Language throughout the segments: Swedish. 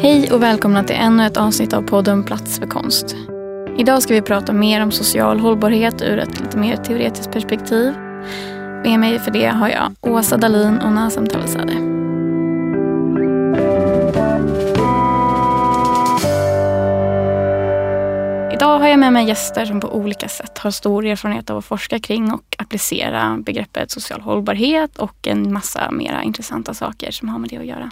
Hej och välkomna till ännu ett avsnitt av podden Plats för konst. Idag ska vi prata mer om social hållbarhet ur ett lite mer teoretiskt perspektiv. Med mig för det har jag Åsa Dalin och Nazem Talazadeh. Jag med mig gäster som på olika sätt har stor erfarenhet av att forska kring och applicera begreppet social hållbarhet och en massa mera intressanta saker som har med det att göra.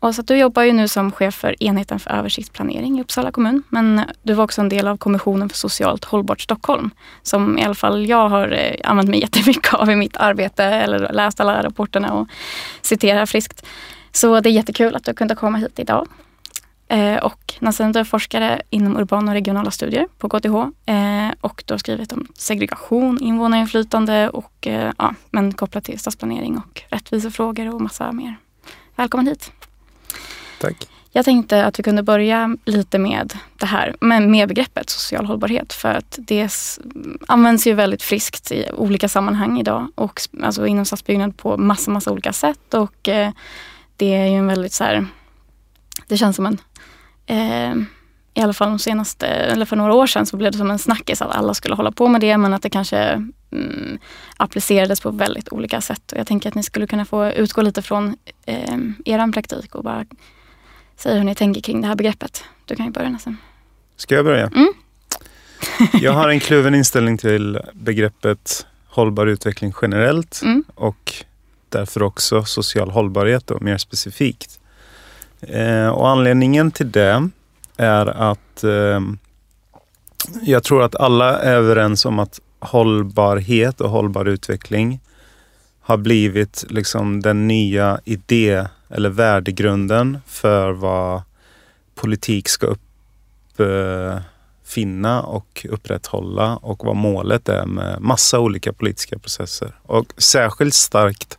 Och så du jobbar ju nu som chef för enheten för översiktsplanering i Uppsala kommun. Men du var också en del av Kommissionen för socialt hållbart Stockholm. Som i alla fall jag har eh, använt mig jättemycket av i mitt arbete eller läst alla rapporterna och citerar friskt. Så det är jättekul att du kunde komma hit idag. Eh, och Nassim, är forskare inom urbana och regionala studier på KTH. Eh, och du har skrivit om segregation, invånarinflytande och eh, ja, men kopplat till stadsplanering och rättvisefrågor och massa mer. Välkommen hit. Tack. Jag tänkte att vi kunde börja lite med det här med, med begreppet social hållbarhet för att det används ju väldigt friskt i olika sammanhang idag och alltså inom stadsbyggnad på massa, massa olika sätt och eh, det är ju en väldigt så här, det känns som en eh, i alla fall de senaste, eller för några år sedan så blev det som en snackis att alla skulle hålla på med det men att det kanske mm, applicerades på väldigt olika sätt. Och jag tänker att ni skulle kunna få utgå lite från eh, er praktik och bara säga hur ni tänker kring det här begreppet. Du kan ju börja nästan. Ska jag börja? Mm. jag har en kluven inställning till begreppet hållbar utveckling generellt mm. och därför också social hållbarhet och mer specifikt. Eh, och anledningen till det är att eh, jag tror att alla är överens om att hållbarhet och hållbar utveckling har blivit liksom den nya idé eller värdegrunden för vad politik ska uppfinna eh, och upprätthålla och vad målet är med massa olika politiska processer. Och särskilt starkt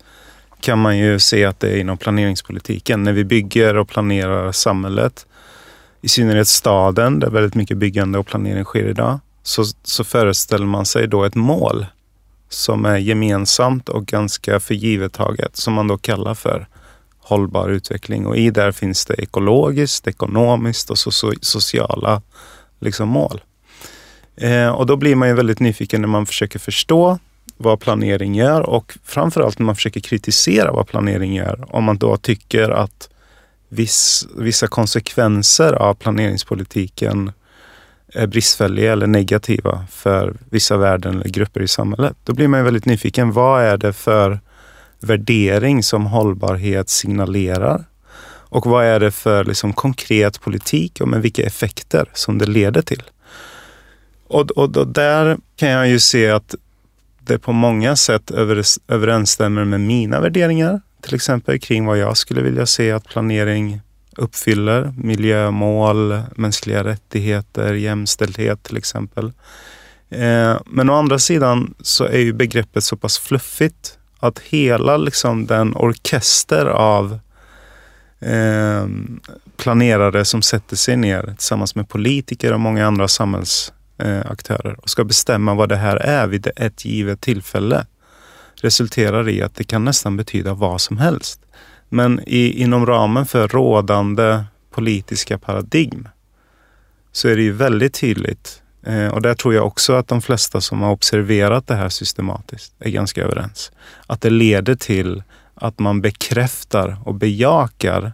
kan man ju se att det är inom planeringspolitiken. När vi bygger och planerar samhället, i synnerhet staden där väldigt mycket byggande och planering sker idag, så, så föreställer man sig då ett mål som är gemensamt och ganska förgivettaget som man då kallar för hållbar utveckling. Och i där finns det ekologiskt, ekonomiskt och so sociala liksom, mål. Eh, och då blir man ju väldigt nyfiken när man försöker förstå vad planering gör och framförallt när man försöker kritisera vad planering gör. Om man då tycker att viss, vissa konsekvenser av planeringspolitiken är bristfälliga eller negativa för vissa värden eller grupper i samhället. Då blir man väldigt nyfiken. Vad är det för värdering som hållbarhet signalerar? Och vad är det för liksom, konkret politik och med vilka effekter som det leder till? Och, och, och där kan jag ju se att det på många sätt överensstämmer med mina värderingar. Till exempel kring vad jag skulle vilja se att planering uppfyller. Miljömål, mänskliga rättigheter, jämställdhet till exempel. Eh, men å andra sidan så är ju begreppet så pass fluffigt att hela liksom den orkester av eh, planerare som sätter sig ner tillsammans med politiker och många andra samhälls Eh, aktörer och ska bestämma vad det här är vid ett givet tillfälle resulterar i att det kan nästan betyda vad som helst. Men i, inom ramen för rådande politiska paradigm så är det ju väldigt tydligt eh, och där tror jag också att de flesta som har observerat det här systematiskt är ganska överens. Att det leder till att man bekräftar och bejakar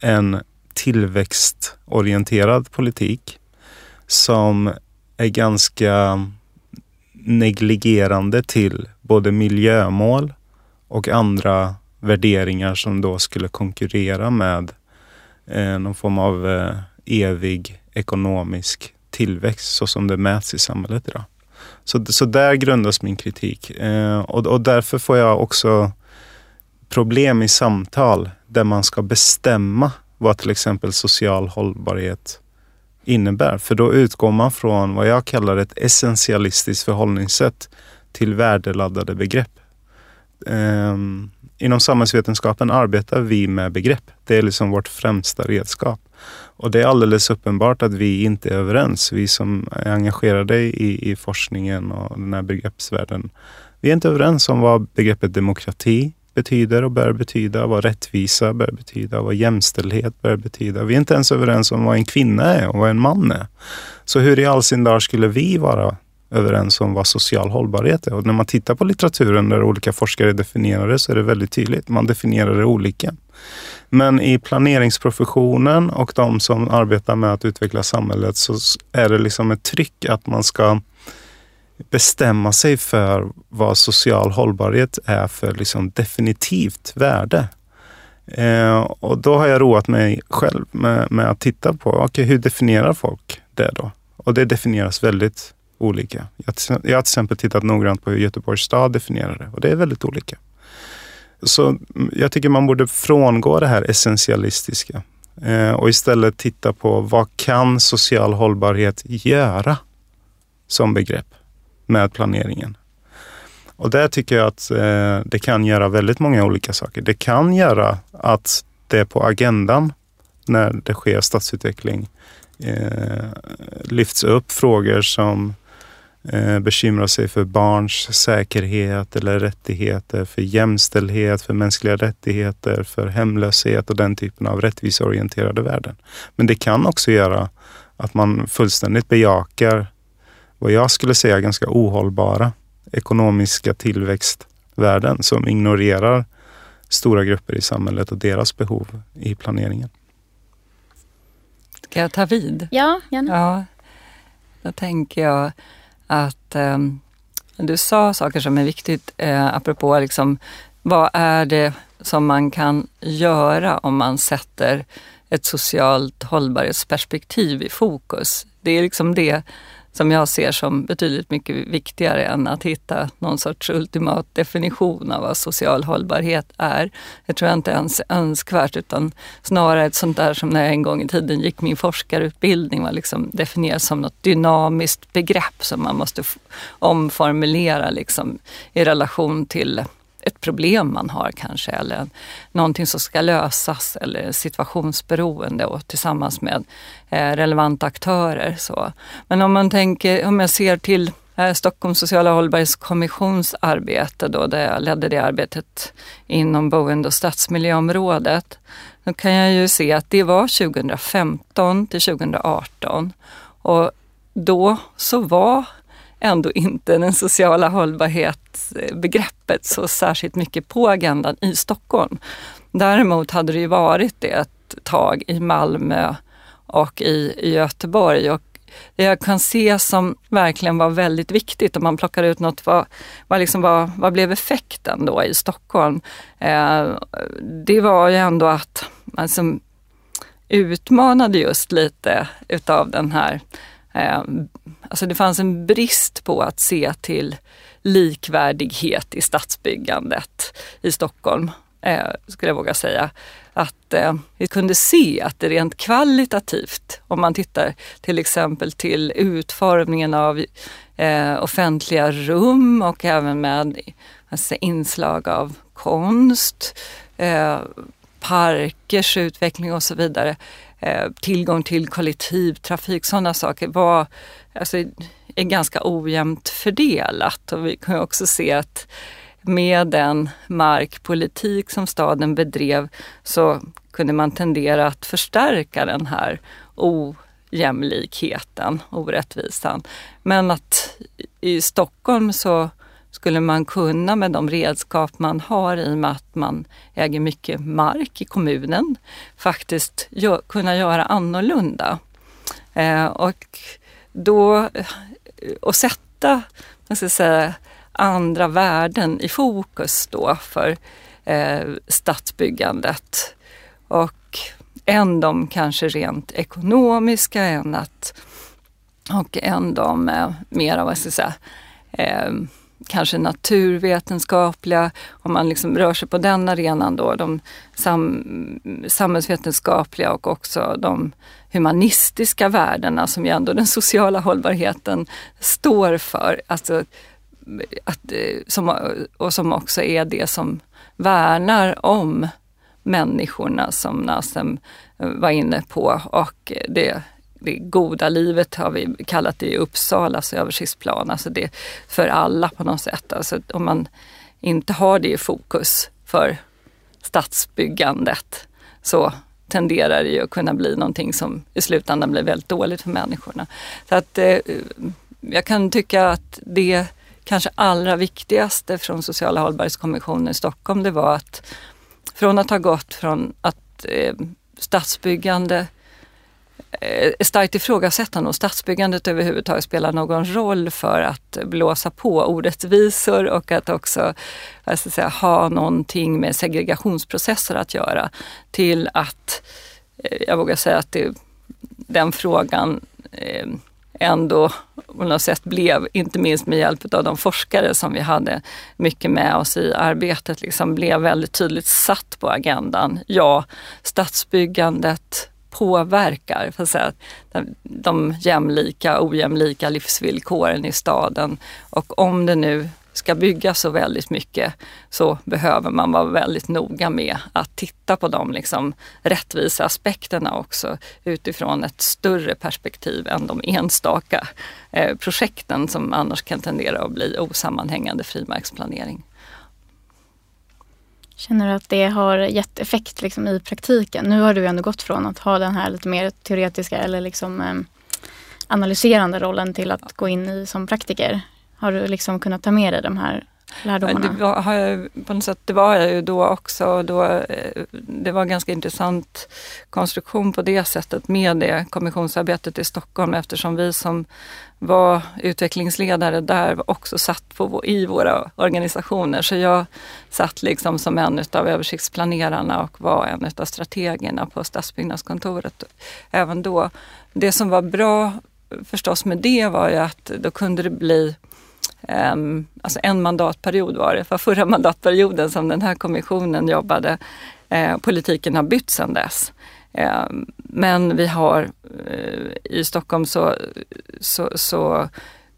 en tillväxtorienterad politik som är ganska negligerande till både miljömål och andra värderingar som då skulle konkurrera med eh, någon form av eh, evig ekonomisk tillväxt så som det mäts i samhället idag. Så, så där grundas min kritik eh, och, och därför får jag också problem i samtal där man ska bestämma vad till exempel social hållbarhet innebär. För då utgår man från vad jag kallar ett essentialistiskt förhållningssätt till värdeladdade begrepp. Um, inom samhällsvetenskapen arbetar vi med begrepp. Det är liksom vårt främsta redskap. Och det är alldeles uppenbart att vi inte är överens. Vi som är engagerade i, i forskningen och den här begreppsvärlden. Vi är inte överens om vad begreppet demokrati betyder och bör betyda, vad rättvisa bör betyda, vad jämställdhet bör betyda. Vi är inte ens överens om vad en kvinna är och vad en man är. Så hur i all sin dar skulle vi vara överens om vad social hållbarhet är? Och när man tittar på litteraturen där olika forskare definierar det så är det väldigt tydligt. Man definierar det olika. Men i planeringsprofessionen och de som arbetar med att utveckla samhället så är det liksom ett tryck att man ska bestämma sig för vad social hållbarhet är för liksom definitivt värde. Eh, och då har jag roat mig själv med, med att titta på, okay, hur definierar folk det då? Och det definieras väldigt olika. Jag, jag har till exempel tittat noggrant på hur Göteborgs stad definierar det och det är väldigt olika. Så mm, jag tycker man borde frångå det här essentialistiska eh, och istället titta på vad kan social hållbarhet göra som begrepp med planeringen? Och där tycker jag att eh, det kan göra väldigt många olika saker. Det kan göra att det på agendan när det sker stadsutveckling eh, lyfts upp frågor som eh, bekymrar sig för barns säkerhet eller rättigheter, för jämställdhet, för mänskliga rättigheter, för hemlöshet och den typen av rättviseorienterade värden. Men det kan också göra att man fullständigt bejakar vad jag skulle säga ganska ohållbara ekonomiska tillväxtvärden som ignorerar stora grupper i samhället och deras behov i planeringen. Ska jag ta vid? Ja, gärna. Ja, då tänker jag att eh, du sa saker som är viktigt eh, apropå liksom, vad är det som man kan göra om man sätter ett socialt hållbarhetsperspektiv i fokus. Det är liksom det som jag ser som betydligt mycket viktigare än att hitta någon sorts ultimat definition av vad social hållbarhet är. Det tror jag inte ens är önskvärt utan snarare ett sånt där som när jag en gång i tiden gick min forskarutbildning var liksom definierat som något dynamiskt begrepp som man måste omformulera liksom i relation till ett problem man har kanske eller någonting som ska lösas eller situationsberoende och tillsammans med eh, relevanta aktörer. Så. Men om man tänker, om jag ser till eh, Stockholms sociala hållbarhetskommissions arbete då, där jag ledde det arbetet inom boende och stadsmiljöområdet. Då kan jag ju se att det var 2015 till 2018 och då så var ändå inte den sociala hållbarhetsbegreppet så särskilt mycket på agendan i Stockholm. Däremot hade det ju varit det ett tag i Malmö och i, i Göteborg. Och det jag kan se som verkligen var väldigt viktigt om man plockar ut något, vad, vad, liksom vad, vad blev effekten då i Stockholm? Eh, det var ju ändå att man alltså, utmanade just lite utav den här eh, Ehm, alltså det fanns en brist på att se till likvärdighet i stadsbyggandet i Stockholm, eh, skulle jag våga säga. Att eh, vi kunde se att det rent kvalitativt, om man tittar till exempel till utformningen av eh, offentliga rum och även med alltså, inslag av konst, parkers utveckling och så vidare, Eh, tillgång till kollektivtrafik, sådana saker var alltså, är ganska ojämnt fördelat. Och vi kan också se att med den markpolitik som staden bedrev så kunde man tendera att förstärka den här ojämlikheten, orättvisan. Men att i Stockholm så skulle man kunna med de redskap man har i och med att man äger mycket mark i kommunen faktiskt gö kunna göra annorlunda. Eh, och då och sätta man ska säga, andra värden i fokus då för eh, stadsbyggandet. Och än de kanske rent ekonomiska, än att, och än de eh, mer vad ska jag säga, eh, kanske naturvetenskapliga, om man liksom rör sig på den arenan då, de sam, samhällsvetenskapliga och också de humanistiska värdena som ju ändå den sociala hållbarheten står för. Alltså, att, eh, som, och som också är det som värnar om människorna som Nasem eh, var inne på och det det goda livet har vi kallat det i Uppsalas alltså översiktsplan. Alltså det för alla på något sätt. Alltså om man inte har det i fokus för stadsbyggandet så tenderar det ju att kunna bli någonting som i slutändan blir väldigt dåligt för människorna. Så att eh, jag kan tycka att det kanske allra viktigaste från Sociala hållbarhetskommissionen i Stockholm det var att från att ha gått från att eh, stadsbyggande eh, Eh, starkt ifrågasättande och stadsbyggandet överhuvudtaget spelar någon roll för att blåsa på orättvisor och att också vad ska säga, ha någonting med segregationsprocesser att göra. Till att, eh, jag vågar säga att det, den frågan eh, ändå på något sätt blev, inte minst med hjälp av de forskare som vi hade mycket med oss i arbetet, liksom blev väldigt tydligt satt på agendan. Ja, stadsbyggandet påverkar för att säga, de jämlika och ojämlika livsvillkoren i staden. Och om det nu ska byggas så väldigt mycket så behöver man vara väldigt noga med att titta på de liksom rättvisa aspekterna också utifrån ett större perspektiv än de enstaka eh, projekten som annars kan tendera att bli osammanhängande frimärksplanering. Känner du att det har gett effekt liksom, i praktiken? Nu har du ändå gått från att ha den här lite mer teoretiska eller liksom, eh, analyserande rollen till att gå in i som praktiker. Har du liksom kunnat ta med dig de här lärdomarna? Det var, har jag, på något sätt, det var jag ju då också. Då, eh, det var en ganska intressant konstruktion på det sättet med det kommissionsarbetet i Stockholm eftersom vi som var utvecklingsledare där också satt på, i våra organisationer. Så jag satt liksom som en av översiktsplanerarna och var en av strategerna på stadsbyggnadskontoret även då. Det som var bra förstås med det var ju att då kunde det bli Um, alltså en mandatperiod var det, för förra mandatperioden som den här kommissionen jobbade. Eh, politiken har bytt sedan dess. Eh, men vi har eh, i Stockholm så, så, så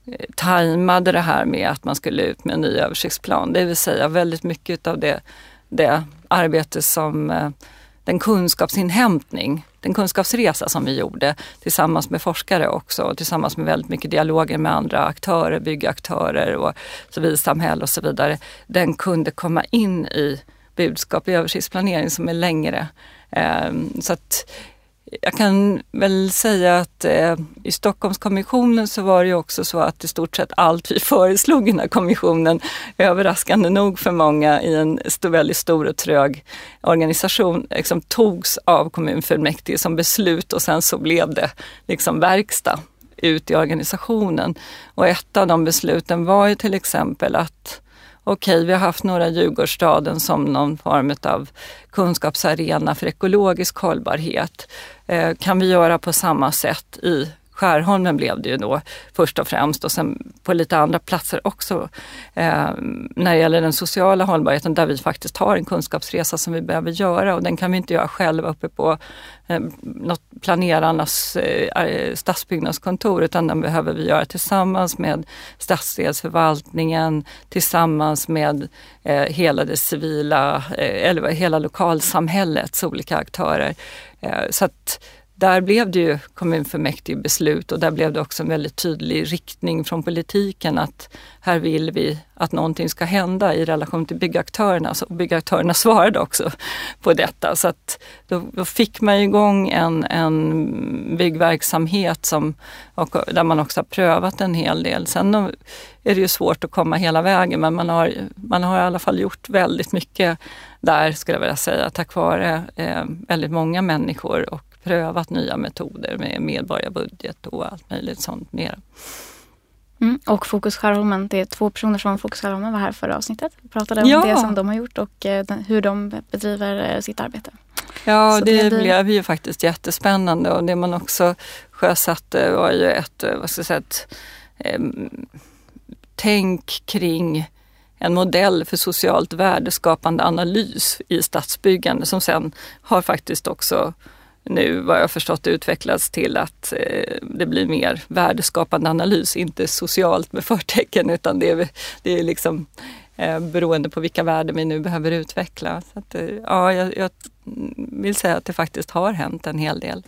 eh, tajmade det här med att man skulle ut med en ny översiktsplan. Det vill säga väldigt mycket av det, det arbete som eh, den kunskapsinhämtning, den kunskapsresa som vi gjorde tillsammans med forskare också och tillsammans med väldigt mycket dialoger med andra aktörer, byggaktörer och civilsamhälle och så vidare. Den kunde komma in i budskap i översiktsplanering som är längre. Ehm, så att jag kan väl säga att eh, i Stockholmskommissionen så var det ju också så att i stort sett allt vi föreslog i den här kommissionen, överraskande nog för många i en stor, väldigt stor och trög organisation, liksom, togs av kommunfullmäktige som beslut och sen så blev det liksom verkstad ut i organisationen. Och ett av de besluten var ju till exempel att okej, vi har haft några Djurgårdsstaden som någon form av kunskapsarena för ekologisk hållbarhet. Eh, kan vi göra på samma sätt i Skärholmen blev det ju då först och främst och sen på lite andra platser också. Eh, när det gäller den sociala hållbarheten där vi faktiskt har en kunskapsresa som vi behöver göra och den kan vi inte göra själva uppe på eh, något planerarnas eh, stadsbyggnadskontor utan den behöver vi göra tillsammans med stadsdelsförvaltningen, tillsammans med eh, hela det civila, eh, eller hela lokalsamhällets olika aktörer. Eh, så att där blev det ju kommunfullmäktige beslut och där blev det också en väldigt tydlig riktning från politiken att här vill vi att någonting ska hända i relation till byggaktörerna. Så alltså, byggaktörerna svarade också på detta. Så att då, då fick man igång en, en byggverksamhet som, och, där man också har prövat en hel del. Sen är det ju svårt att komma hela vägen men man har, man har i alla fall gjort väldigt mycket där skulle jag vilja säga tack vare eh, väldigt många människor och prövat nya metoder med medborgarbudget och allt möjligt sånt mer. Mm, och Fokus Skärholmen, det är två personer från Fokus Skärholmen var här förra avsnittet. Vi pratade om ja. det som de har gjort och eh, hur de bedriver eh, sitt arbete. Ja, det, det blev ju faktiskt jättespännande och det man också sjösatte var ju ett, eh, vad ska jag säga, ett eh, tänk kring en modell för socialt värdeskapande analys i stadsbyggande som sen har faktiskt också nu vad jag förstått utvecklats till att eh, det blir mer värdeskapande analys, inte socialt med förtecken utan det är, det är liksom eh, beroende på vilka värden vi nu behöver utveckla. Så att, eh, ja, jag, jag, vill säga att det faktiskt har hänt en hel del.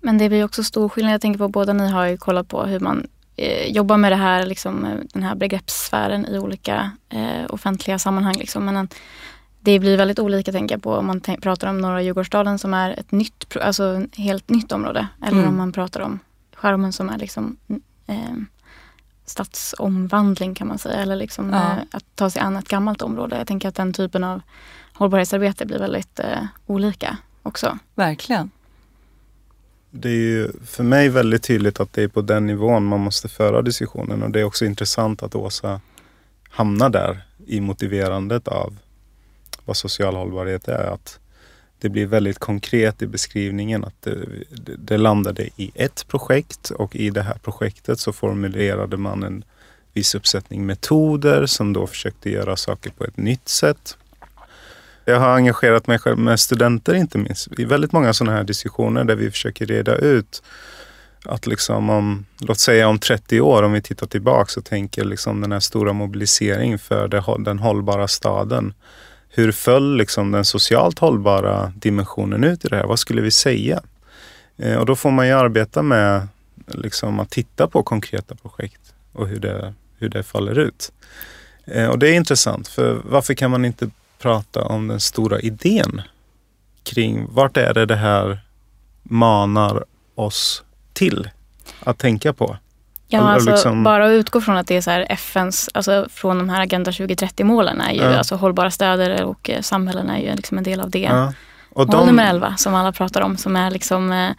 Men det blir också stor skillnad. Jag tänker på båda ni har ju kollat på hur man eh, jobbar med det här, liksom, eh, den här begreppssfären i olika eh, offentliga sammanhang. Liksom. Men en, det blir väldigt olika tänker jag på om man pratar om norra Djurgårdsstaden som är ett nytt, alltså helt nytt område. Eller mm. om man pratar om skärmen som är liksom eh, stadsomvandling kan man säga. Eller liksom ja. eh, att ta sig an ett gammalt område. Jag tänker att den typen av hållbarhetsarbete blir väldigt eh, olika också. Verkligen. Det är ju för mig väldigt tydligt att det är på den nivån man måste föra diskussionen och det är också intressant att Åsa hamnar där i motiverandet av vad social hållbarhet är. Att det blir väldigt konkret i beskrivningen att det, det, det, landade i ett projekt och i det här projektet så formulerade man en viss uppsättning metoder som då försökte göra saker på ett nytt sätt. Jag har engagerat mig själv med studenter inte minst i väldigt många sådana här diskussioner där vi försöker reda ut att liksom om, låt säga om 30 år, om vi tittar tillbaka och tänker liksom den här stora mobiliseringen för det, den hållbara staden hur föll liksom den socialt hållbara dimensionen ut i det här? Vad skulle vi säga? Eh, och då får man ju arbeta med liksom, att titta på konkreta projekt och hur det, hur det faller ut. Eh, och det är intressant, för varför kan man inte prata om den stora idén kring vart är det det här manar oss till att tänka på? Ja, alltså liksom... bara att utgå från att det är så här FNs, alltså från de här Agenda 2030-målen är ju, ja. alltså hållbara städer och eh, samhällen är ju liksom en del av det. Ja. Och Mål de... nummer 11 som alla pratar om som är liksom, eh,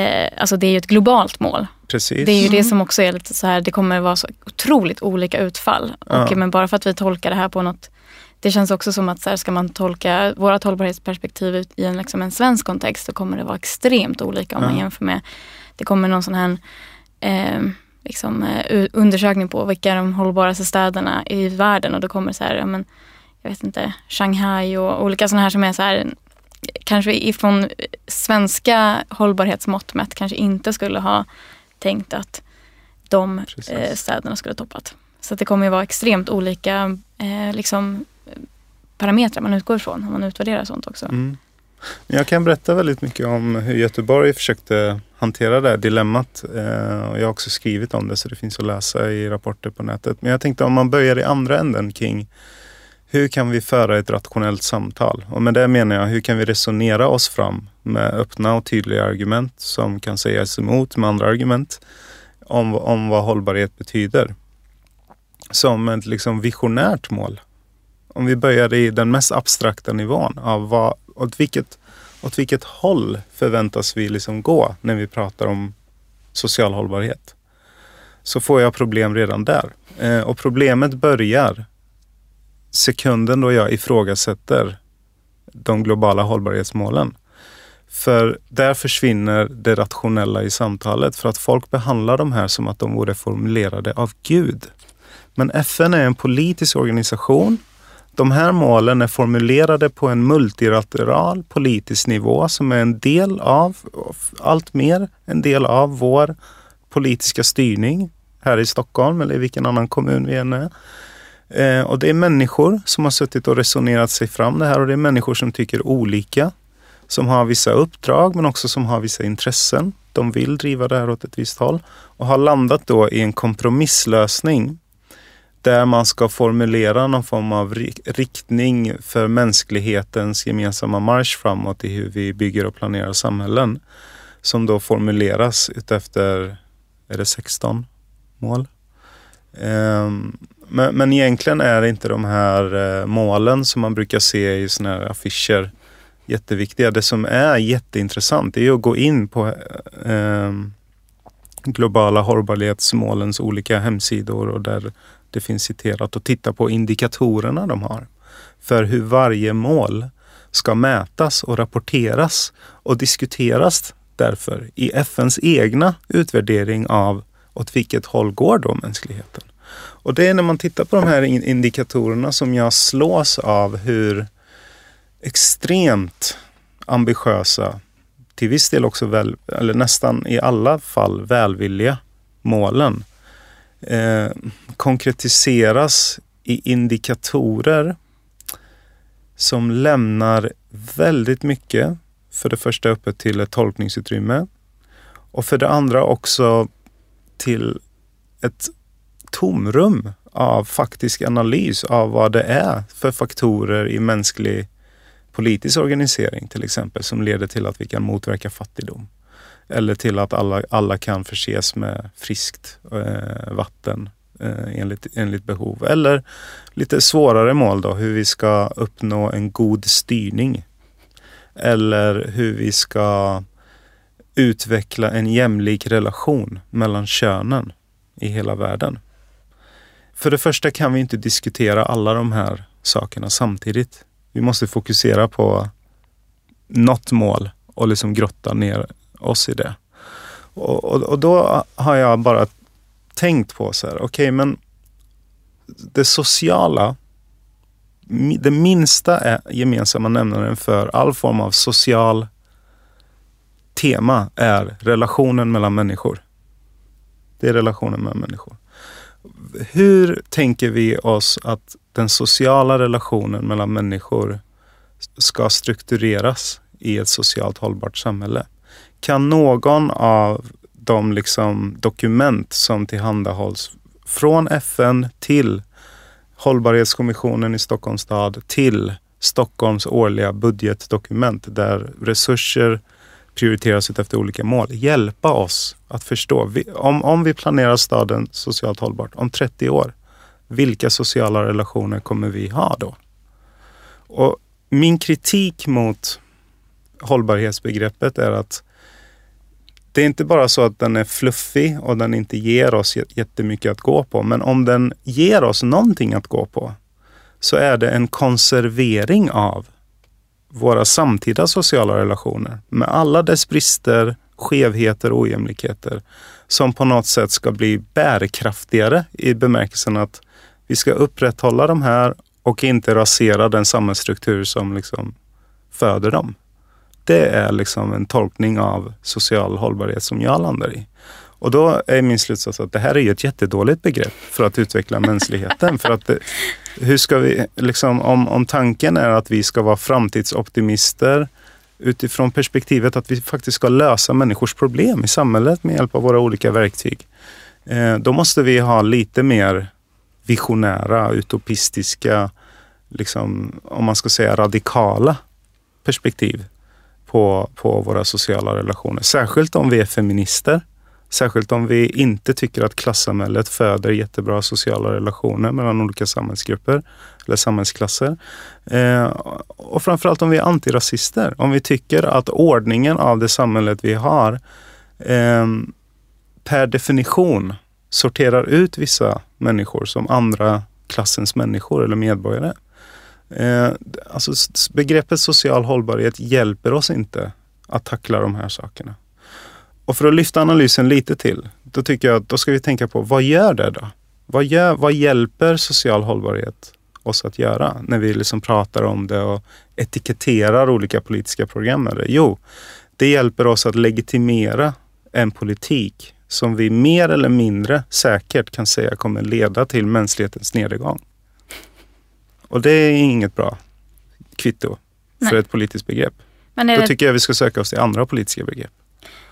eh, alltså det är ju ett globalt mål. Precis. Det är ju det som också är lite så här, det kommer vara så otroligt olika utfall. Ja. Och, men bara för att vi tolkar det här på något det känns också som att så här, ska man tolka vårt hållbarhetsperspektiv i en, liksom en svensk kontext så kommer det vara extremt olika om man jämför med, det kommer någon sån här eh, liksom, eh, undersökning på vilka de hållbaraste städerna i världen och då kommer så här, ja, men, jag vet inte, Shanghai och olika sådana här som är så här, kanske ifrån svenska hållbarhetsmått mätt kanske inte skulle ha tänkt att de eh, städerna skulle toppat. Så det kommer ju vara extremt olika eh, liksom, parametrar man utgår ifrån om man utvärderar sånt också. Mm. Jag kan berätta väldigt mycket om hur Göteborg försökte hantera det här dilemmat. Eh, och jag har också skrivit om det så det finns att läsa i rapporter på nätet. Men jag tänkte om man börjar i andra änden kring hur kan vi föra ett rationellt samtal? Och med det menar jag, hur kan vi resonera oss fram med öppna och tydliga argument som kan sägas emot med andra argument om, om vad hållbarhet betyder. Som ett liksom visionärt mål. Om vi börjar i den mest abstrakta nivån av vad, åt vilket åt vilket håll förväntas vi liksom gå när vi pratar om social hållbarhet? Så får jag problem redan där. Eh, och problemet börjar sekunden då jag ifrågasätter de globala hållbarhetsmålen. För där försvinner det rationella i samtalet för att folk behandlar de här som att de vore formulerade av Gud. Men FN är en politisk organisation de här målen är formulerade på en multilateral politisk nivå som är en del av, allt mer en del av vår politiska styrning här i Stockholm eller i vilken annan kommun vi än är. Eh, och det är människor som har suttit och resonerat sig fram det här och det är människor som tycker olika, som har vissa uppdrag men också som har vissa intressen. De vill driva det här åt ett visst håll och har landat då i en kompromisslösning där man ska formulera någon form av riktning för mänsklighetens gemensamma marsch framåt i hur vi bygger och planerar samhällen. Som då formuleras utefter, är det 16 mål? Um, men, men egentligen är inte de här uh, målen som man brukar se i såna här affischer jätteviktiga. Det som är jätteintressant är att gå in på uh, globala hållbarhetsmålens olika hemsidor och där det finns citerat och titta på indikatorerna de har för hur varje mål ska mätas och rapporteras och diskuteras därför i FNs egna utvärdering av åt vilket håll går då mänskligheten? Och det är när man tittar på de här indikatorerna som jag slås av hur extremt ambitiösa, till viss del också väl, eller nästan i alla fall välvilliga målen. Eh, konkretiseras i indikatorer som lämnar väldigt mycket, för det första öppet till ett tolkningsutrymme och för det andra också till ett tomrum av faktisk analys av vad det är för faktorer i mänsklig politisk organisering till exempel som leder till att vi kan motverka fattigdom. Eller till att alla, alla kan förses med friskt eh, vatten eh, enligt, enligt behov. Eller lite svårare mål då, hur vi ska uppnå en god styrning. Eller hur vi ska utveckla en jämlik relation mellan könen i hela världen. För det första kan vi inte diskutera alla de här sakerna samtidigt. Vi måste fokusera på något mål och liksom grotta ner oss i det. Och, och, och då har jag bara tänkt på så här, okej okay, men det sociala, det minsta gemensamma nämnaren för all form av social tema är relationen mellan människor. Det är relationen mellan människor. Hur tänker vi oss att den sociala relationen mellan människor ska struktureras i ett socialt hållbart samhälle? Kan någon av de liksom dokument som tillhandahålls från FN till Hållbarhetskommissionen i Stockholms stad till Stockholms årliga budgetdokument där resurser prioriteras efter olika mål. Hjälpa oss att förstå. Om, om vi planerar staden socialt hållbart om 30 år, vilka sociala relationer kommer vi ha då? Och min kritik mot hållbarhetsbegreppet är att det är inte bara så att den är fluffig och den inte ger oss jättemycket att gå på. Men om den ger oss någonting att gå på så är det en konservering av våra samtida sociala relationer med alla dess brister, skevheter och ojämlikheter som på något sätt ska bli bärkraftigare i bemärkelsen att vi ska upprätthålla de här och inte rasera den samhällsstruktur som liksom föder dem. Det är liksom en tolkning av social hållbarhet som jag landar i. Och då är min slutsats att det här är ju ett jättedåligt begrepp för att utveckla mänskligheten. För att det, hur ska vi, liksom, om, om tanken är att vi ska vara framtidsoptimister utifrån perspektivet att vi faktiskt ska lösa människors problem i samhället med hjälp av våra olika verktyg. Eh, då måste vi ha lite mer visionära, utopistiska, liksom, om man ska säga radikala perspektiv på, på våra sociala relationer. Särskilt om vi är feminister. Särskilt om vi inte tycker att klassamhället föder jättebra sociala relationer mellan olika samhällsgrupper eller samhällsklasser. Eh, och framförallt om vi är antirasister. Om vi tycker att ordningen av det samhället vi har eh, per definition sorterar ut vissa människor som andra klassens människor eller medborgare. Eh, alltså begreppet social hållbarhet hjälper oss inte att tackla de här sakerna. Och för att lyfta analysen lite till, då tycker jag att då ska vi tänka på vad gör det då? Vad, gör, vad hjälper social hållbarhet oss att göra när vi liksom pratar om det och etiketterar olika politiska program med det? Jo, det hjälper oss att legitimera en politik som vi mer eller mindre säkert kan säga kommer leda till mänsklighetens nedgång. Och det är inget bra kvitto för Nej. ett politiskt begrepp. Men Då det... tycker jag vi ska söka oss till andra politiska begrepp.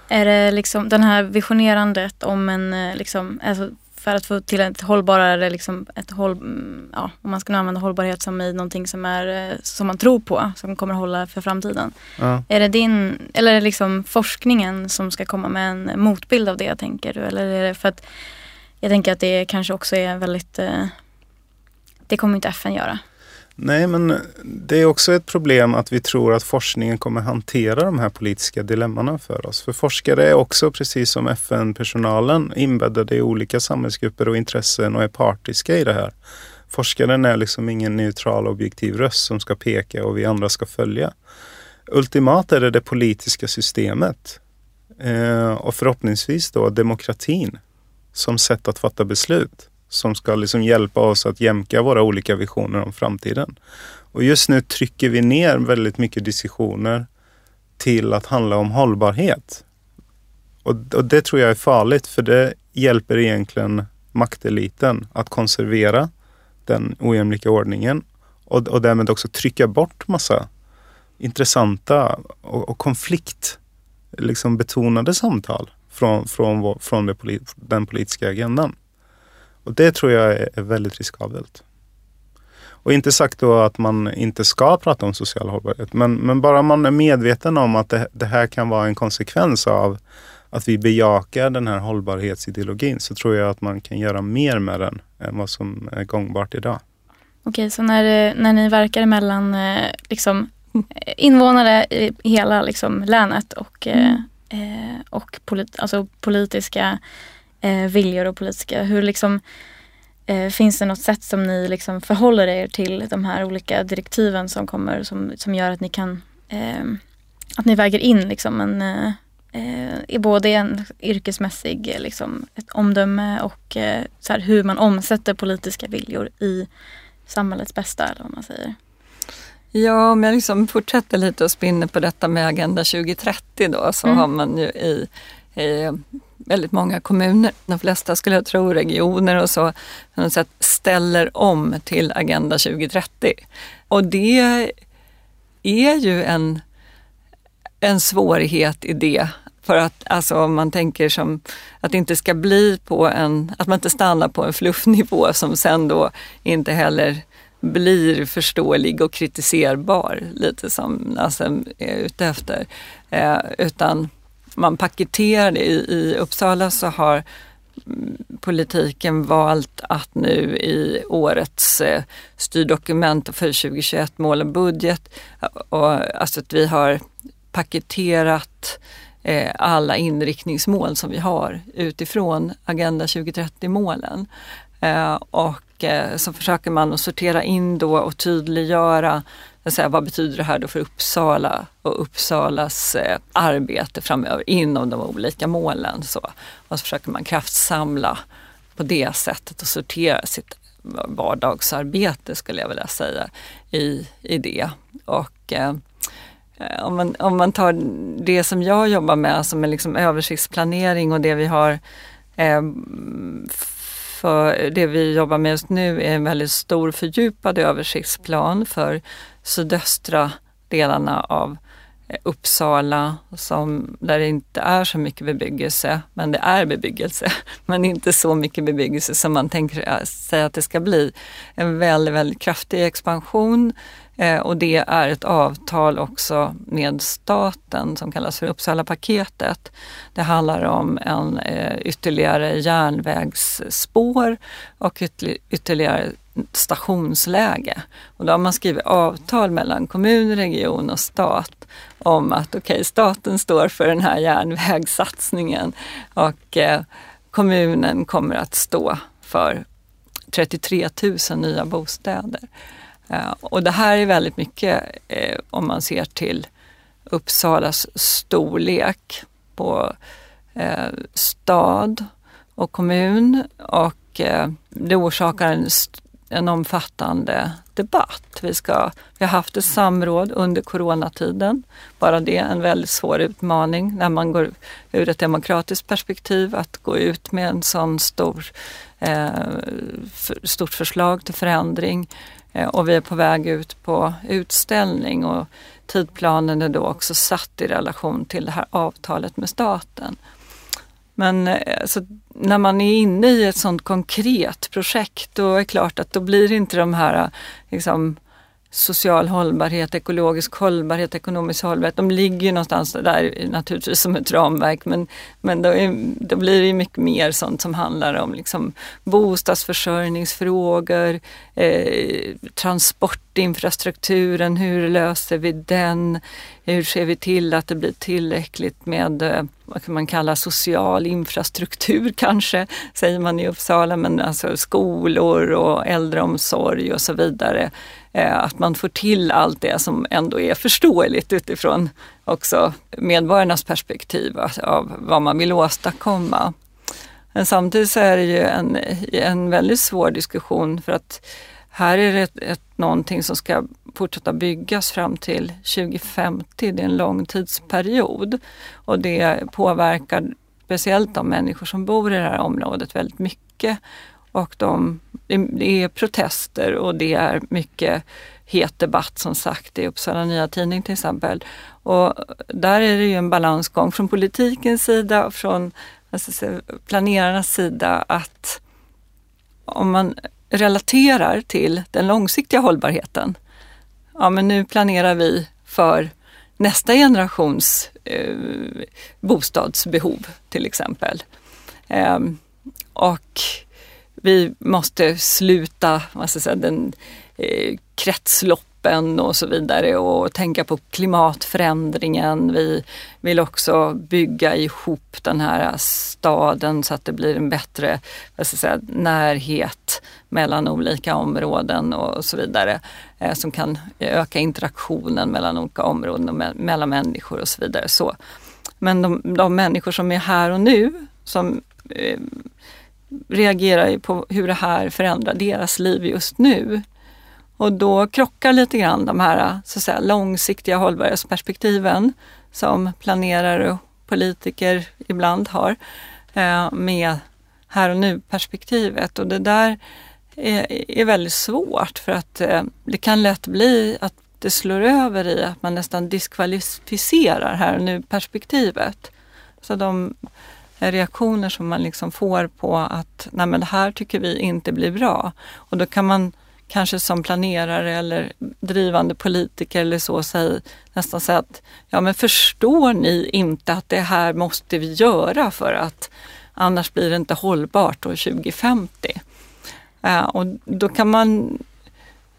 Är det liksom den här visionerandet om en, eh, liksom, alltså för att få till ett hållbarare, liksom ett håll, mm, ja, om man ska nu använda hållbarhet som i någonting som, är, eh, som man tror på, som kommer hålla för framtiden. Ja. Är det din, eller är det liksom forskningen som ska komma med en motbild av det, tänker du? Eller är det för att jag tänker att det kanske också är väldigt, eh, det kommer inte FN göra. Nej, men det är också ett problem att vi tror att forskningen kommer hantera de här politiska dilemmana för oss. För forskare är också, precis som FN-personalen, inbäddade i olika samhällsgrupper och intressen och är partiska i det här. Forskaren är liksom ingen neutral objektiv röst som ska peka och vi andra ska följa. Ultimat är det det politiska systemet eh, och förhoppningsvis då demokratin som sätt att fatta beslut som ska liksom hjälpa oss att jämka våra olika visioner om framtiden. Och just nu trycker vi ner väldigt mycket diskussioner till att handla om hållbarhet. Och, och det tror jag är farligt för det hjälper egentligen makteliten att konservera den ojämlika ordningen och, och därmed också trycka bort massa intressanta och, och konflikt liksom betonade samtal från, från, från det, den politiska agendan. Och det tror jag är väldigt riskabelt. Och inte sagt då att man inte ska prata om social hållbarhet, men, men bara man är medveten om att det, det här kan vara en konsekvens av att vi bejakar den här hållbarhetsideologin så tror jag att man kan göra mer med den än vad som är gångbart idag. Okej, så när, när ni verkar mellan eh, liksom, invånare i hela liksom, länet och, mm. eh, och polit, alltså politiska eh, viljor och politiska, hur liksom eh, Finns det något sätt som ni liksom förhåller er till de här olika direktiven som kommer som, som gör att ni kan eh, att ni väger in liksom en eh, eh både en yrkesmässig liksom, ett omdöme och eh, så här, hur man omsätter politiska viljor i samhällets bästa eller vad man säger. Ja, om jag liksom fortsätter lite och spinner på detta med Agenda 2030 då så mm. har man ju i, i väldigt många kommuner, de flesta skulle jag tro regioner och så, på något sätt ställer om till Agenda 2030. Och det är ju en, en svårighet i det. För att alltså, om man tänker som att det inte ska bli på en, att man inte stannar på en fluffnivå som sen då inte heller blir förståelig och kritiserbar, lite som Nassem är ute efter. Eh, utan man paketerar det. I, I Uppsala så har mm, politiken valt att nu i årets eh, styrdokument för 2021 mål och budget, eh, och, alltså att vi har paketerat eh, alla inriktningsmål som vi har utifrån Agenda 2030-målen. Och så försöker man att sortera in då och tydliggöra säga, vad betyder det här då för Uppsala och Uppsalas eh, arbete framöver inom de olika målen. Så. Och så försöker man kraftsamla på det sättet och sortera sitt vardagsarbete skulle jag vilja säga i, i det. Och eh, eh om, man, om man tar det som jag jobbar med som är liksom översiktsplanering och det vi har eh, för det vi jobbar med just nu är en väldigt stor fördjupad översiktsplan för sydöstra delarna av eh, Uppsala som, där det inte är så mycket bebyggelse, men det är bebyggelse, men inte så mycket bebyggelse som man tänker eh, sig att det ska bli. En väldigt, väldigt kraftig expansion Eh, och det är ett avtal också med staten som kallas för Uppsala-paketet. Det handlar om en eh, ytterligare järnvägsspår och ytterligare stationsläge. Och då har man skrivit avtal mellan kommun, region och stat om att okej, okay, staten står för den här järnvägssatsningen och eh, kommunen kommer att stå för 33 000 nya bostäder. Eh, och det här är väldigt mycket eh, om man ser till Uppsalas storlek på eh, stad och kommun och eh, det orsakar en, en omfattande debatt. Vi, ska, vi har haft ett samråd under coronatiden. Bara det är en väldigt svår utmaning när man går ur ett demokratiskt perspektiv att gå ut med en sån stor, eh, för, stort förslag till förändring Eh, och vi är på väg ut på utställning och tidplanen är då också satt i relation till det här avtalet med staten. Men alltså, när man är inne i ett sådant konkret projekt då är det klart att då blir inte de här eh, liksom, social hållbarhet, ekologisk hållbarhet, ekonomisk hållbarhet. De ligger ju någonstans där naturligtvis som ett ramverk men, men då, är, då blir det mycket mer sånt som handlar om liksom bostadsförsörjningsfrågor, eh, transportinfrastrukturen, hur löser vi den? Hur ser vi till att det blir tillräckligt med eh, vad kan man kalla social infrastruktur kanske, säger man i Uppsala, men alltså skolor och äldreomsorg och så vidare. Eh, att man får till allt det som ändå är förståeligt utifrån också medborgarnas perspektiv av vad man vill åstadkomma. Men samtidigt så är det ju en, en väldigt svår diskussion för att här är det ett, ett, någonting som ska fortsätta byggas fram till 2050. Det är en lång tidsperiod och det påverkar speciellt de människor som bor i det här området väldigt mycket. Och de, det är protester och det är mycket het debatt som sagt i Uppsala Nya Tidning till exempel. Och där är det ju en balansgång från politikens sida och från alltså, planerarnas sida att om man relaterar till den långsiktiga hållbarheten. Ja, men nu planerar vi för nästa generations eh, bostadsbehov till exempel. Eh, och vi måste sluta vad ska jag säga, den, eh, kretsloppen och så vidare och tänka på klimatförändringen. Vi vill också bygga ihop den här staden så att det blir en bättre vad ska säga, närhet mellan olika områden och så vidare. Eh, som kan öka interaktionen mellan olika områden och me mellan människor och så vidare. Så. Men de, de människor som är här och nu som eh, reagerar ju på hur det här förändrar deras liv just nu. Och då krockar lite grann de här så att säga, långsiktiga hållbarhetsperspektiven som planerare och politiker ibland har eh, med här och nu-perspektivet. Och det där är, är väldigt svårt för att eh, det kan lätt bli att det slår över i att man nästan diskvalificerar här och nu-perspektivet. Så de reaktioner som man liksom får på att nej men det här tycker vi inte blir bra. Och då kan man kanske som planerare eller drivande politiker eller så säger, nästan säga att ja men förstår ni inte att det här måste vi göra för att annars blir det inte hållbart år 2050. Uh, eh, och då kan man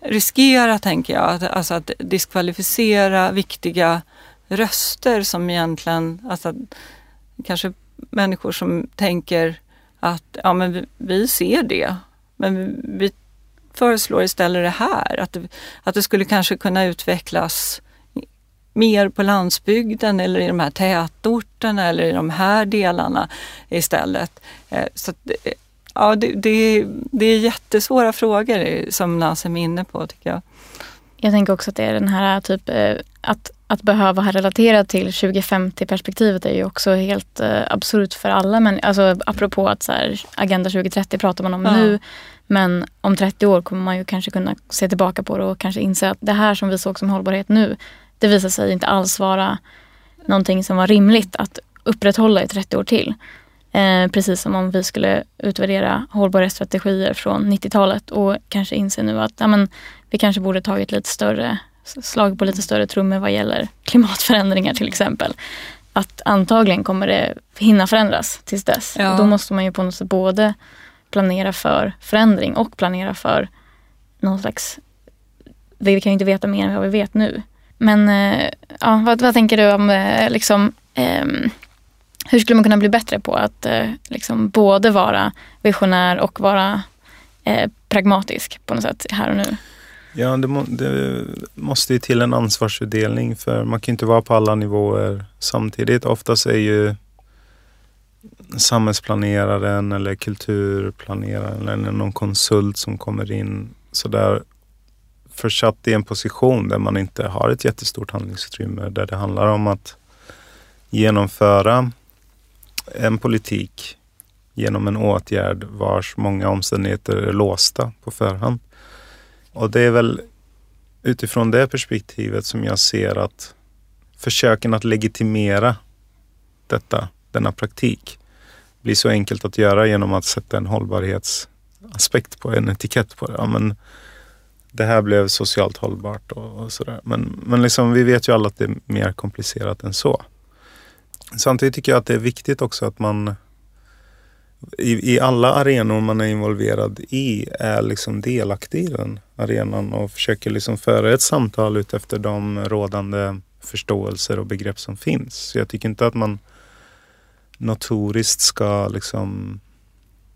riskera, tänker jag, att, alltså att diskvalificera viktiga röster som egentligen, alltså kanske människor som tänker att ja men vi, vi ser det, men vi föreslår istället det här, att det, att det skulle kanske kunna utvecklas mer på landsbygden eller i de här tätorterna eller i de här delarna istället. Eh, så att, eh, ja, det, det, det är jättesvåra frågor som Nassim är inne på tycker jag. Jag tänker också att det är den här typ eh, att, att behöva relatera till 2050-perspektivet är ju också helt eh, absurt för alla. Men alltså apropå att så här, Agenda 2030 pratar man om ja. nu. Men om 30 år kommer man ju kanske kunna se tillbaka på det och kanske inse att det här som vi såg som hållbarhet nu, det visar sig inte alls vara någonting som var rimligt att upprätthålla i 30 år till. Eh, precis som om vi skulle utvärdera hållbarhetsstrategier från 90-talet och kanske inse nu att ja, men, vi kanske borde tagit lite större slag på lite större trummor vad gäller klimatförändringar till exempel. Att antagligen kommer det hinna förändras tills dess. Ja. Och då måste man ju på något sätt både planera för förändring och planera för någon slags... Vi kan ju inte veta mer än vad vi vet nu. Men eh, ja, vad, vad tänker du om eh, liksom, eh, hur skulle man kunna bli bättre på att eh, liksom både vara visionär och vara eh, pragmatisk på något sätt här och nu? Ja, det, må, det, måste ju till en ansvarsfördelning för man kan inte vara på alla nivåer samtidigt. Oftast är ju samhällsplaneraren eller kulturplaneraren eller någon konsult som kommer in sådär försatt i en position där man inte har ett jättestort handlingsutrymme. Där det handlar om att genomföra en politik genom en åtgärd vars många omständigheter är låsta på förhand. Och det är väl utifrån det perspektivet som jag ser att försöken att legitimera detta, denna praktik, blir så enkelt att göra genom att sätta en hållbarhetsaspekt på en etikett på det. Ja, men det här blev socialt hållbart och, och sådär. Men, men liksom, vi vet ju alla att det är mer komplicerat än så. Samtidigt tycker jag att det är viktigt också att man i, i alla arenor man är involverad i är liksom delaktig i den arenan och försöker liksom föra ett samtal ut efter de rådande förståelser och begrepp som finns. Så jag tycker inte att man notoriskt ska liksom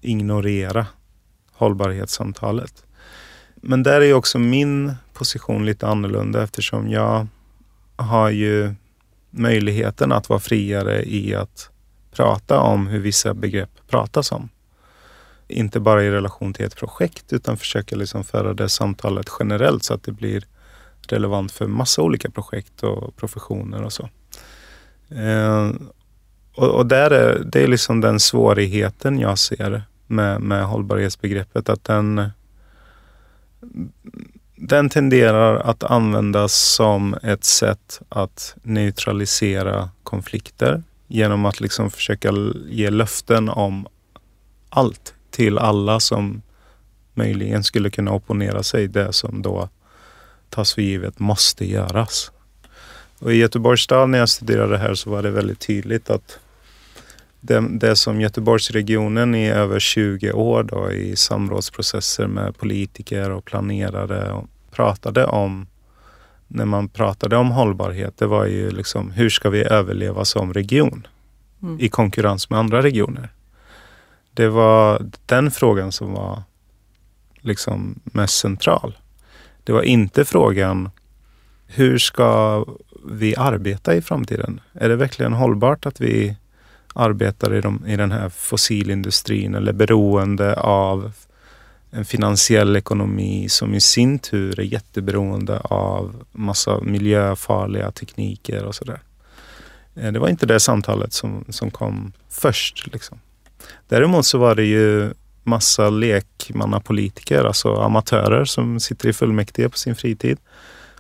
ignorera hållbarhetssamtalet. Men där är också min position lite annorlunda eftersom jag har ju möjligheten att vara friare i att prata om hur vissa begrepp pratas om. Inte bara i relation till ett projekt utan försöka liksom föra det samtalet generellt så att det blir relevant för massa olika projekt och professioner och så. Eh, och, och, där är det är liksom den svårigheten jag ser med, med hållbarhetsbegreppet. Att den, den tenderar att användas som ett sätt att neutralisera konflikter genom att liksom försöka ge löften om allt till alla som möjligen skulle kunna opponera sig det som då tas för givet måste göras. Och I Göteborgs stad när jag studerade här så var det väldigt tydligt att det, det som Göteborgsregionen i över 20 år då, i samrådsprocesser med politiker och planerare och pratade om när man pratade om hållbarhet, det var ju liksom hur ska vi överleva som region mm. i konkurrens med andra regioner? Det var den frågan som var liksom mest central. Det var inte frågan hur ska vi arbeta i framtiden? Är det verkligen hållbart att vi arbetar i, de, i den här fossilindustrin eller beroende av en finansiell ekonomi som i sin tur är jätteberoende av massa miljöfarliga tekniker och sådär. Eh, det var inte det samtalet som, som kom först. Liksom. Däremot så var det ju massa lekmannapolitiker, alltså amatörer som sitter i fullmäktige på sin fritid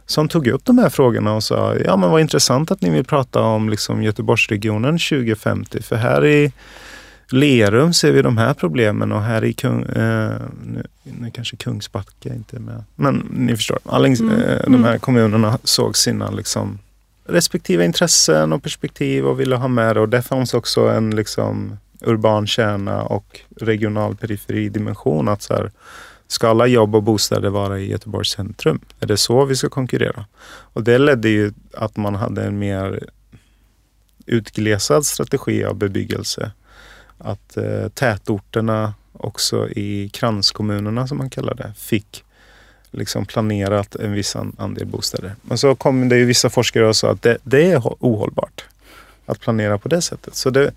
som tog upp de här frågorna och sa, ja men vad intressant att ni vill prata om liksom Göteborgsregionen 2050, för här i Lerum ser vi de här problemen och här i Kung, eh, nu, nu kanske Kungsbacka inte är med, men ni förstår. Allings, mm. eh, de här mm. kommunerna såg sina liksom, respektive intressen och perspektiv och ville ha med det och det fanns också en liksom, urban kärna och regional periferidimension. Att så här, ska alla jobb och bostäder vara i Göteborgs centrum? Är det så vi ska konkurrera? Och det ledde ju att man hade en mer utglesad strategi av bebyggelse att eh, tätorterna också i kranskommunerna som man kallar det fick liksom planerat en viss andel bostäder. Men så kom det ju vissa forskare och sa att det, det är ohållbart att planera på det sättet. Så det,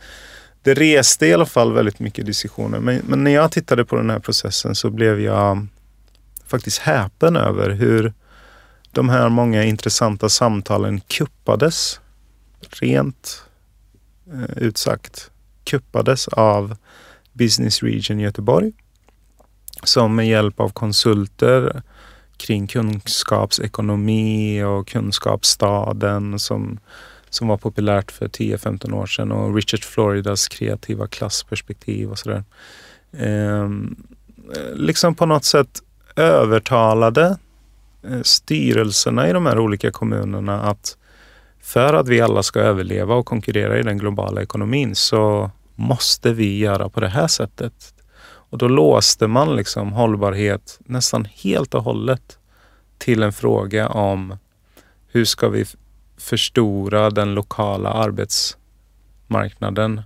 det reste i alla fall väldigt mycket diskussioner. Men, men, när jag tittade på den här processen så blev jag faktiskt häpen över hur de här många intressanta samtalen kuppades. Rent eh, utsagt kuppades av Business Region Göteborg som med hjälp av konsulter kring kunskapsekonomi och kunskapsstaden som, som var populärt för 10-15 år sedan och Richard Floridas kreativa klassperspektiv och sådär. Ehm, liksom på något sätt övertalade eh, styrelserna i de här olika kommunerna att för att vi alla ska överleva och konkurrera i den globala ekonomin så måste vi göra på det här sättet. Och då låste man liksom hållbarhet nästan helt och hållet till en fråga om hur ska vi förstora den lokala arbetsmarknaden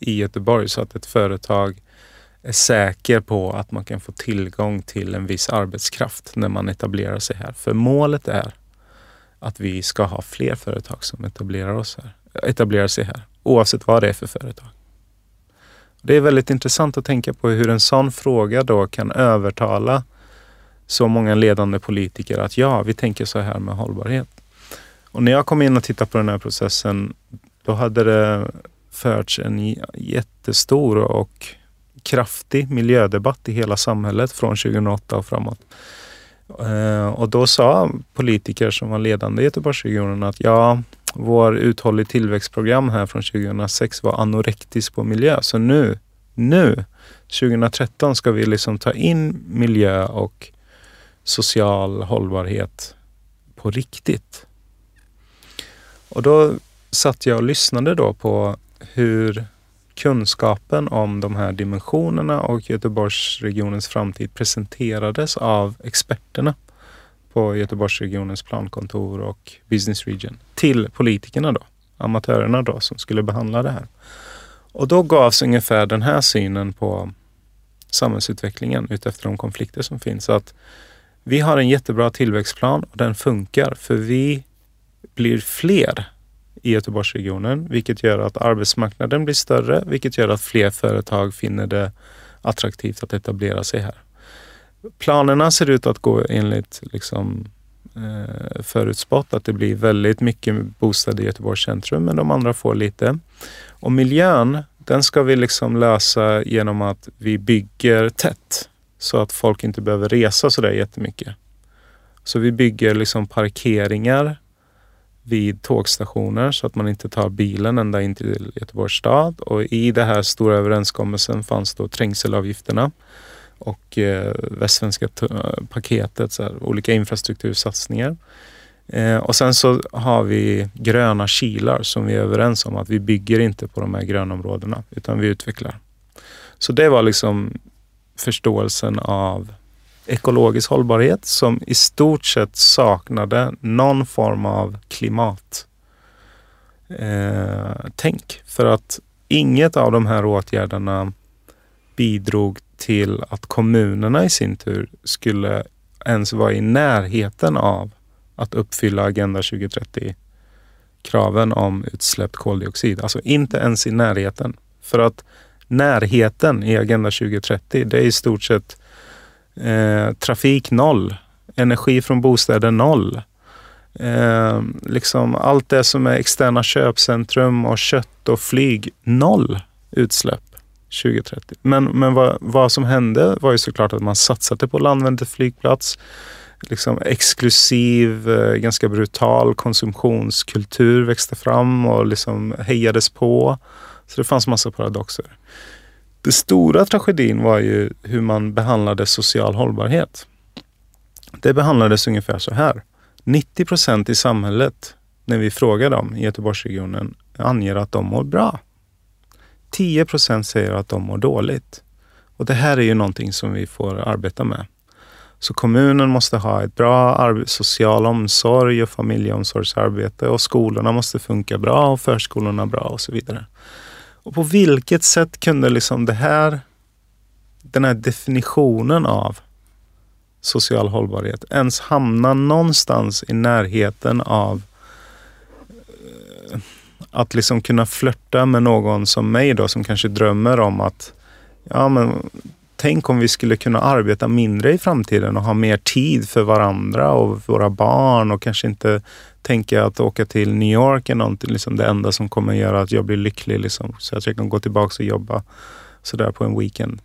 i Göteborg så att ett företag är säker på att man kan få tillgång till en viss arbetskraft när man etablerar sig här. För målet är att vi ska ha fler företag som etablerar, oss här, etablerar sig här, oavsett vad det är för företag. Det är väldigt intressant att tänka på hur en sån fråga då kan övertala så många ledande politiker att ja, vi tänker så här med hållbarhet. Och när jag kom in och tittade på den här processen, då hade det förts en jättestor och kraftig miljödebatt i hela samhället från 2008 och framåt. Eh, och då sa politiker som var ledande i Göteborgsregionen att ja, vår uthållig tillväxtprogram här från 2006 var anorektisk på miljö. Så nu, nu 2013 ska vi liksom ta in miljö och social hållbarhet på riktigt. Och då satt jag och lyssnade då på hur kunskapen om de här dimensionerna och Göteborgsregionens framtid presenterades av experterna på Göteborgsregionens plankontor och Business Region till politikerna då, amatörerna då som skulle behandla det här. Och då gavs ungefär den här synen på samhällsutvecklingen utefter de konflikter som finns. Att vi har en jättebra tillväxtplan och den funkar för vi blir fler i Göteborgsregionen, vilket gör att arbetsmarknaden blir större, vilket gör att fler företag finner det attraktivt att etablera sig här. Planerna ser ut att gå enligt liksom, eh, förutspått att det blir väldigt mycket bostäder i Göteborgs centrum, men de andra får lite. Och miljön, den ska vi liksom lösa genom att vi bygger tätt så att folk inte behöver resa så där jättemycket. Så vi bygger liksom parkeringar vid tågstationer så att man inte tar bilen ända in till Göteborgs stad. Och i den här stora överenskommelsen fanns då trängselavgifterna och eh, Västsvenska eh, paketet, så här, olika infrastruktursatsningar. Eh, och sen så har vi gröna kilar som vi är överens om att vi bygger inte på de här grönområdena utan vi utvecklar. Så det var liksom förståelsen av ekologisk hållbarhet som i stort sett saknade någon form av klimat eh, tänk. För att inget av de här åtgärderna bidrog till att kommunerna i sin tur skulle ens vara i närheten av att uppfylla Agenda 2030 kraven om utsläppt koldioxid. Alltså inte ens i närheten. För att närheten i Agenda 2030, det är i stort sett eh, trafik noll, energi från bostäder noll. Eh, liksom allt det som är externa köpcentrum och kött och flyg, noll utsläpp 2030. Men, men vad, vad som hände var ju såklart att man satsade på Landvetter flygplats. Liksom exklusiv, eh, ganska brutal konsumtionskultur växte fram och liksom hejades på. Så det fanns massa paradoxer. Den stora tragedin var ju hur man behandlade social hållbarhet. Det behandlades ungefär så här. 90 procent i samhället, när vi frågar dem i Göteborgsregionen, anger att de mår bra. 10 procent säger att de mår dåligt. Och det här är ju någonting som vi får arbeta med. Så kommunen måste ha ett bra social omsorg och familjeomsorgsarbete och skolorna måste funka bra och förskolorna bra och så vidare. Och på vilket sätt kunde liksom det här, den här definitionen av social hållbarhet ens hamna någonstans i närheten av eh, att liksom kunna flörta med någon som mig då som kanske drömmer om att ja men tänk om vi skulle kunna arbeta mindre i framtiden och ha mer tid för varandra och våra barn och kanske inte tänka att åka till New York är någonting, liksom det enda som kommer göra att jag blir lycklig. Liksom, så att jag kan gå tillbaka och jobba sådär på en weekend.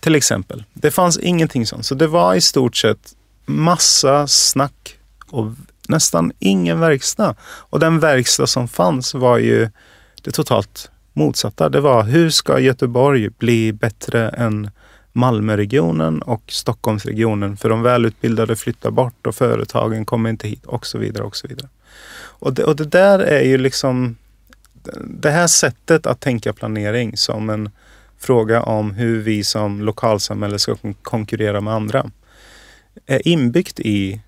Till exempel. Det fanns ingenting sånt. Så det var i stort sett massa snack och nästan ingen verkstad. Och den verkstad som fanns var ju det totalt motsatta. Det var hur ska Göteborg bli bättre än Malmöregionen och Stockholmsregionen för de välutbildade flyttar bort och företagen kommer inte hit och så vidare. Och så vidare. Och det, och det där är ju liksom det här sättet att tänka planering som en fråga om hur vi som lokalsamhälle ska konkurrera med andra är inbyggt i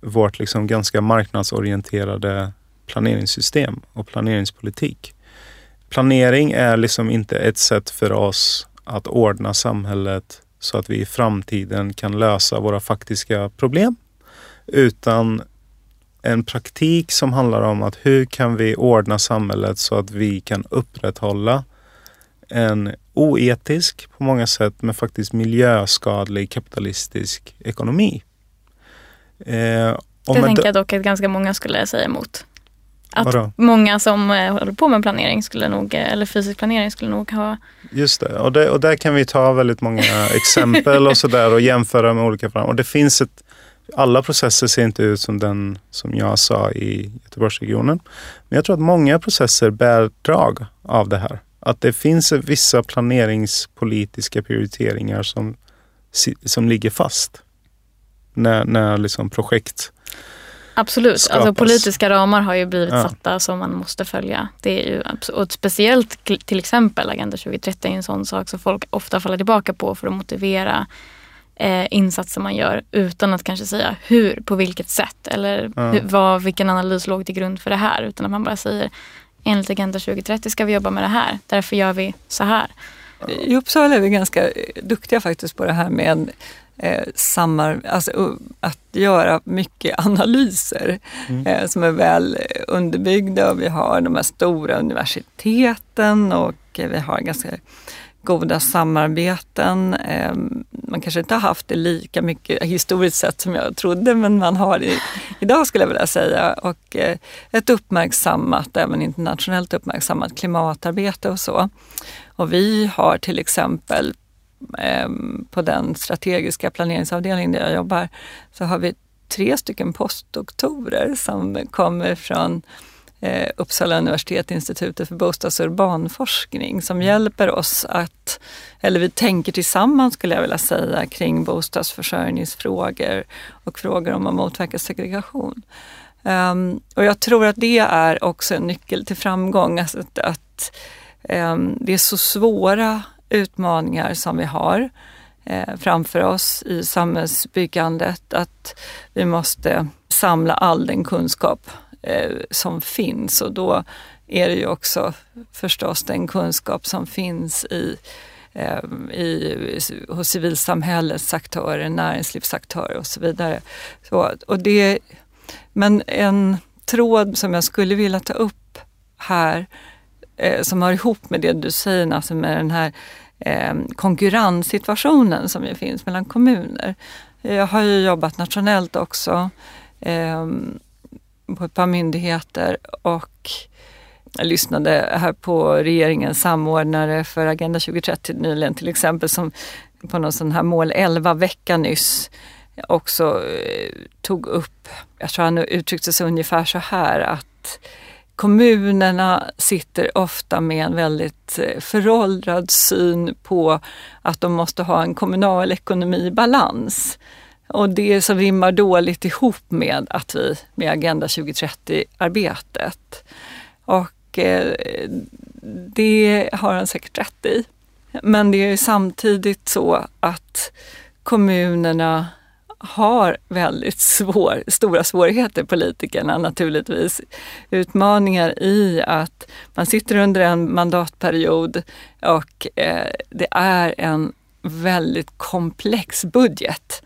vårt liksom ganska marknadsorienterade planeringssystem och planeringspolitik. Planering är liksom inte ett sätt för oss att ordna samhället så att vi i framtiden kan lösa våra faktiska problem. Utan en praktik som handlar om att hur kan vi ordna samhället så att vi kan upprätthålla en oetisk på många sätt men faktiskt miljöskadlig kapitalistisk ekonomi. Eh, det tänker jag dock att ganska många skulle säga emot. Att Vadå? många som eh, håller på med planering skulle nog, eh, eller fysisk planering skulle nog ha... Just det, och, det, och där kan vi ta väldigt många exempel och sådär och jämföra med olika Och det finns ett, alla processer ser inte ut som den som jag sa i Göteborgsregionen. Men jag tror att många processer bär drag av det här. Att det finns vissa planeringspolitiska prioriteringar som, som ligger fast när, när liksom projekt Absolut, alltså politiska ramar har ju blivit ja. satta som man måste följa. Det är ju, och speciellt till exempel Agenda 2030 är en sån sak som folk ofta faller tillbaka på för att motivera eh, insatser man gör utan att kanske säga hur, på vilket sätt eller ja. hur, vad, vilken analys låg till grund för det här. Utan att man bara säger enligt Agenda 2030 ska vi jobba med det här, därför gör vi så här. I Uppsala är vi ganska duktiga faktiskt på det här med eh, samar, alltså, att göra mycket analyser mm. eh, som är väl underbyggda. Vi har de här stora universiteten och vi har ganska goda samarbeten. Eh, man kanske inte har haft det lika mycket historiskt sett som jag trodde, men man har det idag skulle jag vilja säga. Och eh, ett uppmärksammat, även internationellt uppmärksammat klimatarbete och så. Och vi har till exempel Ehm, Ehm, på den strategiska planeringsavdelningen där jag jobbar så har vi tre stycken postdoktorer som kommer från eh, Uppsala universitet, Institutet för bostads och urbanforskning som hjälper oss att, eller vi tänker tillsammans skulle jag vilja säga, kring bostadsförsörjningsfrågor och frågor om att motverka segregation. Um, och jag tror att det är också en nyckel till framgång, alltså att, att um, det är så svåra utmaningar som vi har eh, framför oss i samhällsbyggandet, att vi måste samla all den kunskap eh, som finns och då är det ju också förstås den kunskap som finns i, eh, i, hos civilsamhällets aktörer, näringslivsaktörer och så vidare. Så, och det, men en tråd som jag skulle vilja ta upp här eh, som hör ihop med det du säger, alltså med den här eh, konkurrenssituationen som ju finns mellan kommuner. Jag har ju jobbat nationellt också eh, på ett par myndigheter och jag lyssnade här på regeringens samordnare för Agenda 2030 nyligen till exempel som på någon sån här mål 11-vecka nyss också eh, tog upp, jag tror han uttryckte sig ungefär så här att kommunerna sitter ofta med en väldigt eh, föråldrad syn på att de måste ha en kommunal ekonomi i balans. Och det som rimmar dåligt ihop med att vi med Agenda 2030-arbetet. Och eh, det har han säkert rätt i. Men det är samtidigt så att kommunerna har väldigt svår, stora svårigheter, politikerna naturligtvis. Utmaningar i att man sitter under en mandatperiod och eh, det är en väldigt komplex budget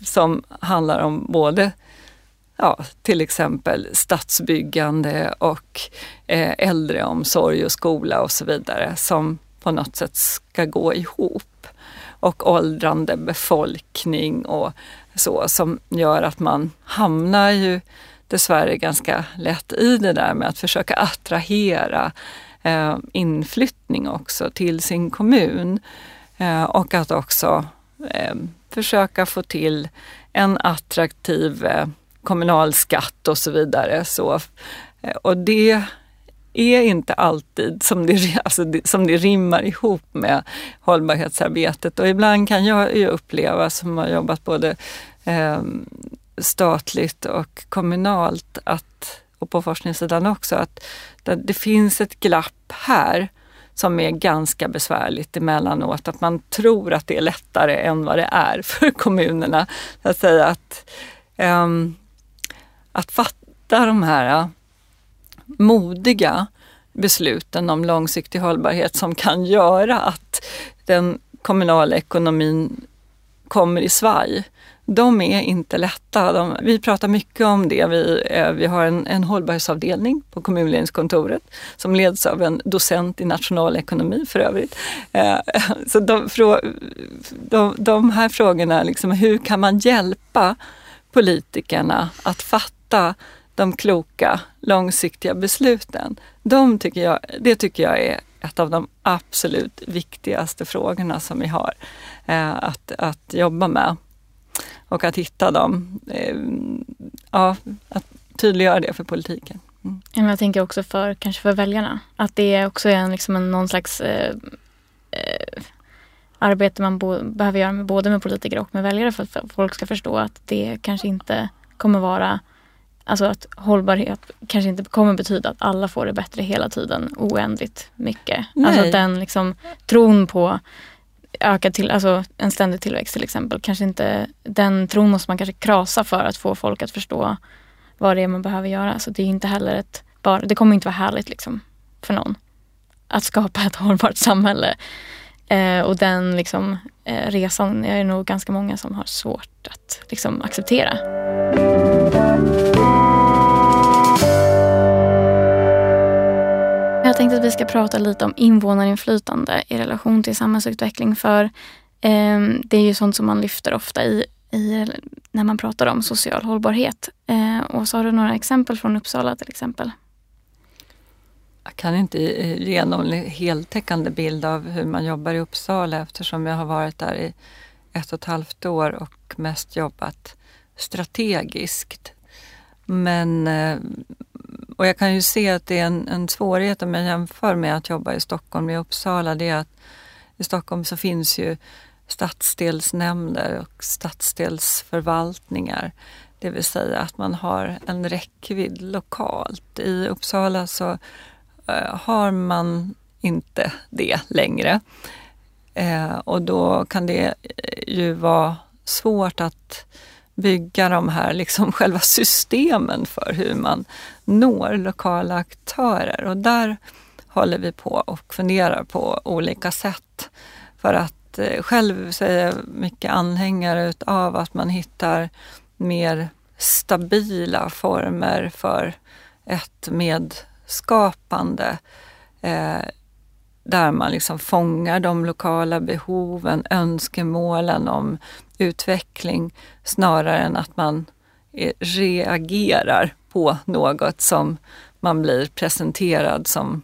som handlar om både ja, till exempel stadsbyggande och eh, äldreomsorg och skola och så vidare som på något sätt ska gå ihop. Och åldrande befolkning och så som gör att man hamnar ju dessvärre ganska lätt i det där med att försöka attrahera eh, inflyttning också till sin kommun. Eh, och att också eh, försöka få till en attraktiv eh, kommunalskatt och så vidare. Så, eh, och det är inte alltid som det, alltså som det rimmar ihop med hållbarhetsarbetet. Och ibland kan jag ju uppleva, som har jobbat både eh, statligt och kommunalt att, och på forskningssidan också, att det, det finns ett glapp här som är ganska besvärligt emellanåt. Att man tror att det är lättare än vad det är för kommunerna. Att säga att, um, att fatta de här modiga besluten om långsiktig hållbarhet som kan göra att den kommunala ekonomin kommer i svaj. De är inte lätta. De, vi pratar mycket om det. Vi, eh, vi har en, en hållbarhetsavdelning på kommunledningskontoret som leds av en docent i nationalekonomi för övrigt. Eh, så de, de, de här frågorna, liksom, hur kan man hjälpa politikerna att fatta de kloka, långsiktiga besluten. De tycker jag, det tycker jag är ett av de absolut viktigaste frågorna som vi har eh, att, att jobba med. Och att hitta dem, eh, ja, att tydliggöra det för politiken. Mm. Jag tänker också för, kanske för väljarna, att det också är en, liksom en, någon slags eh, eh arbete man bo, behöver göra med, både med politiker och med väljare för att folk ska förstå att det kanske inte kommer vara Alltså att hållbarhet kanske inte kommer betyda att alla får det bättre hela tiden oändligt mycket. Nej. Alltså att den liksom tron på ökad till, alltså en ständig tillväxt till exempel, kanske inte, den tron måste man kanske krasa för att få folk att förstå vad det är man behöver göra. Så det är inte heller ett, bara, det kommer inte vara härligt liksom för någon att skapa ett hållbart samhälle. Eh, och den liksom, eh, resan är det nog ganska många som har svårt att liksom, acceptera. Jag tänkte att vi ska prata lite om invånarinflytande i relation till samhällsutveckling. För eh, det är ju sånt som man lyfter ofta i, i när man pratar om social hållbarhet. Eh, och så har du några exempel från Uppsala till exempel. Jag kan inte ge någon heltäckande bild av hur man jobbar i Uppsala eftersom jag har varit där i ett och ett halvt år och mest jobbat strategiskt. Men, eh, och jag kan ju se att det är en, en svårighet om jag jämför med att jobba i Stockholm i Uppsala. Det är att i Stockholm så finns ju stadsdelsnämnder och stadsdelsförvaltningar. Det vill säga att man har en räckvidd lokalt. I Uppsala så eh, har man inte det längre. Eh, och då kan det ju vara svårt att bygga de här liksom själva systemen för hur man når lokala aktörer. Och där håller vi på och funderar på olika sätt. För att eh, själv så är jag mycket anhängare utav att man hittar mer stabila former för ett medskapande. Eh, där man liksom fångar de lokala behoven, önskemålen om utveckling snarare än att man reagerar på något som man blir presenterad som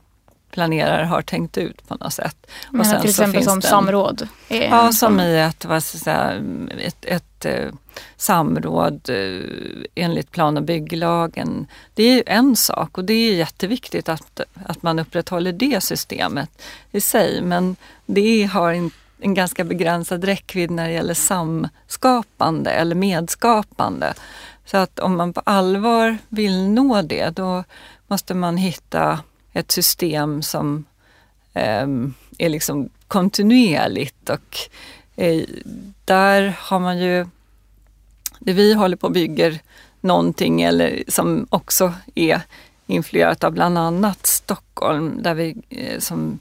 planerare har tänkt ut på något sätt. Men och sen till exempel som en, samråd? Ja, som i ett, vad ska säga, ett, ett eh, samråd eh, enligt plan och bygglagen. Det är en sak och det är jätteviktigt att, att man upprätthåller det systemet i sig. Men det har en, en ganska begränsad räckvidd när det gäller samskapande eller medskapande. Så att om man på allvar vill nå det, då måste man hitta ett system som eh, är liksom kontinuerligt och eh, där har man ju, det vi håller på och bygger någonting eller som också är influerat av bland annat Stockholm där vi eh, som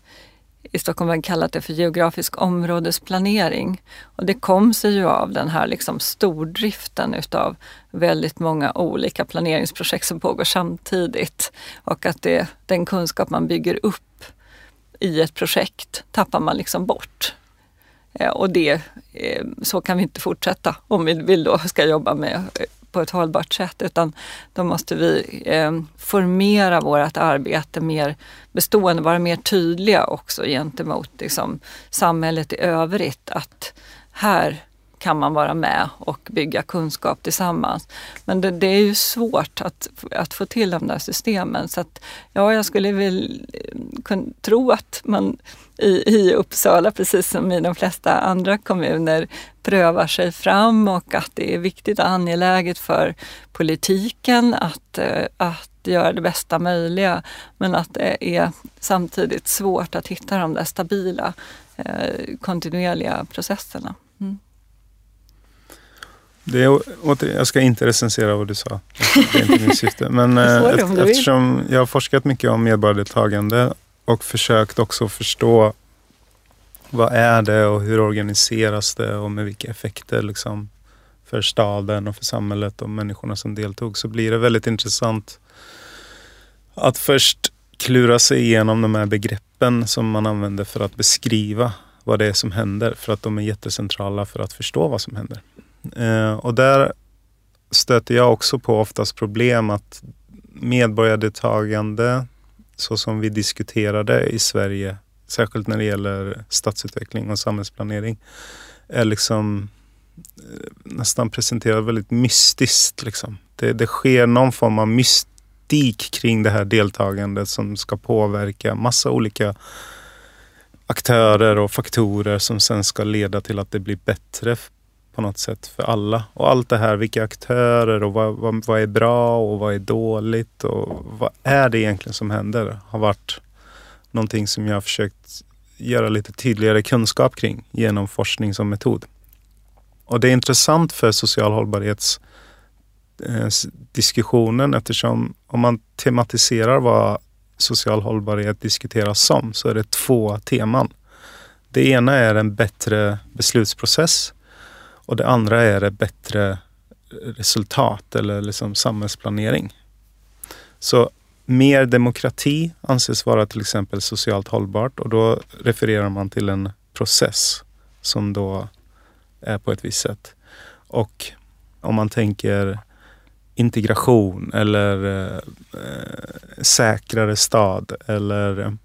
i Stockholm har kallat det för geografisk områdesplanering. Och det kom sig ju av den här liksom stordriften utav väldigt många olika planeringsprojekt som pågår samtidigt. Och att det, den kunskap man bygger upp i ett projekt tappar man liksom bort. Eh, och det, eh, så kan vi inte fortsätta om vi vill då ska jobba med eh, på ett hållbart sätt utan då måste vi eh, formera vårt arbete mer bestående, vara mer tydliga också gentemot liksom, samhället i övrigt. Att här kan man vara med och bygga kunskap tillsammans. Men det, det, är ju svårt att, att få till de där systemen. Så att, ja, jag skulle väl eh, kunna tro att man i, i Uppsala, precis som i de flesta andra kommuner, prövar sig fram och att det är viktigt och angeläget för politiken att, eh, att göra det bästa möjliga. Men att det är samtidigt svårt att hitta de där stabila eh, kontinuerliga processerna. Mm. Det är, jag ska inte recensera vad du sa. Det är inte mitt syfte. Men eh, eftersom jag har forskat mycket om medborgardeltagande och försökt också förstå vad är det och hur organiseras det och med vilka effekter liksom för staden och för samhället och människorna som deltog så blir det väldigt intressant att först klura sig igenom de här begreppen som man använder för att beskriva vad det är som händer för att de är jättecentrala för att förstå vad som händer. Eh, och där stöter jag också på oftast problem att medborgardeltagande så som vi diskuterade i Sverige, särskilt när det gäller stadsutveckling och samhällsplanering, är liksom eh, nästan presenterat väldigt mystiskt. Liksom. Det, det sker någon form av mystik kring det här deltagandet som ska påverka massa olika aktörer och faktorer som sen ska leda till att det blir bättre på något sätt för alla. Och allt det här, vilka aktörer och vad, vad, vad, är bra och vad är dåligt och vad är det egentligen som händer har varit någonting som jag har försökt göra lite tydligare kunskap kring genom forskning som metod. Och det är intressant för social hållbarhets eh, diskussionen eftersom om man tematiserar vad social hållbarhet diskuteras som så är det två teman. Det ena är en bättre beslutsprocess och det andra är det bättre resultat eller liksom samhällsplanering. Så mer demokrati anses vara till exempel socialt hållbart och då refererar man till en process som då är på ett visst sätt. Och om man tänker integration eller eh, eh säkrare stad eller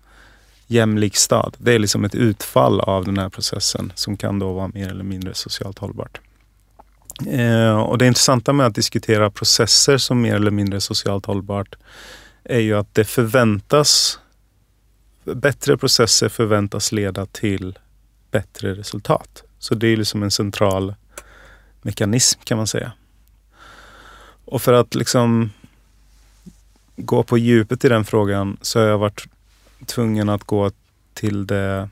jämlik stad. Det är liksom ett utfall av den här processen som kan då vara mer eller mindre socialt hållbart. Eh, och det intressanta med att diskutera processer som mer eller mindre socialt hållbart är ju att det förväntas, bättre processer förväntas leda till bättre resultat. Så det är liksom en central mekanism kan man säga. Och för att liksom gå på djupet i den frågan så har jag varit tvungen att gå till det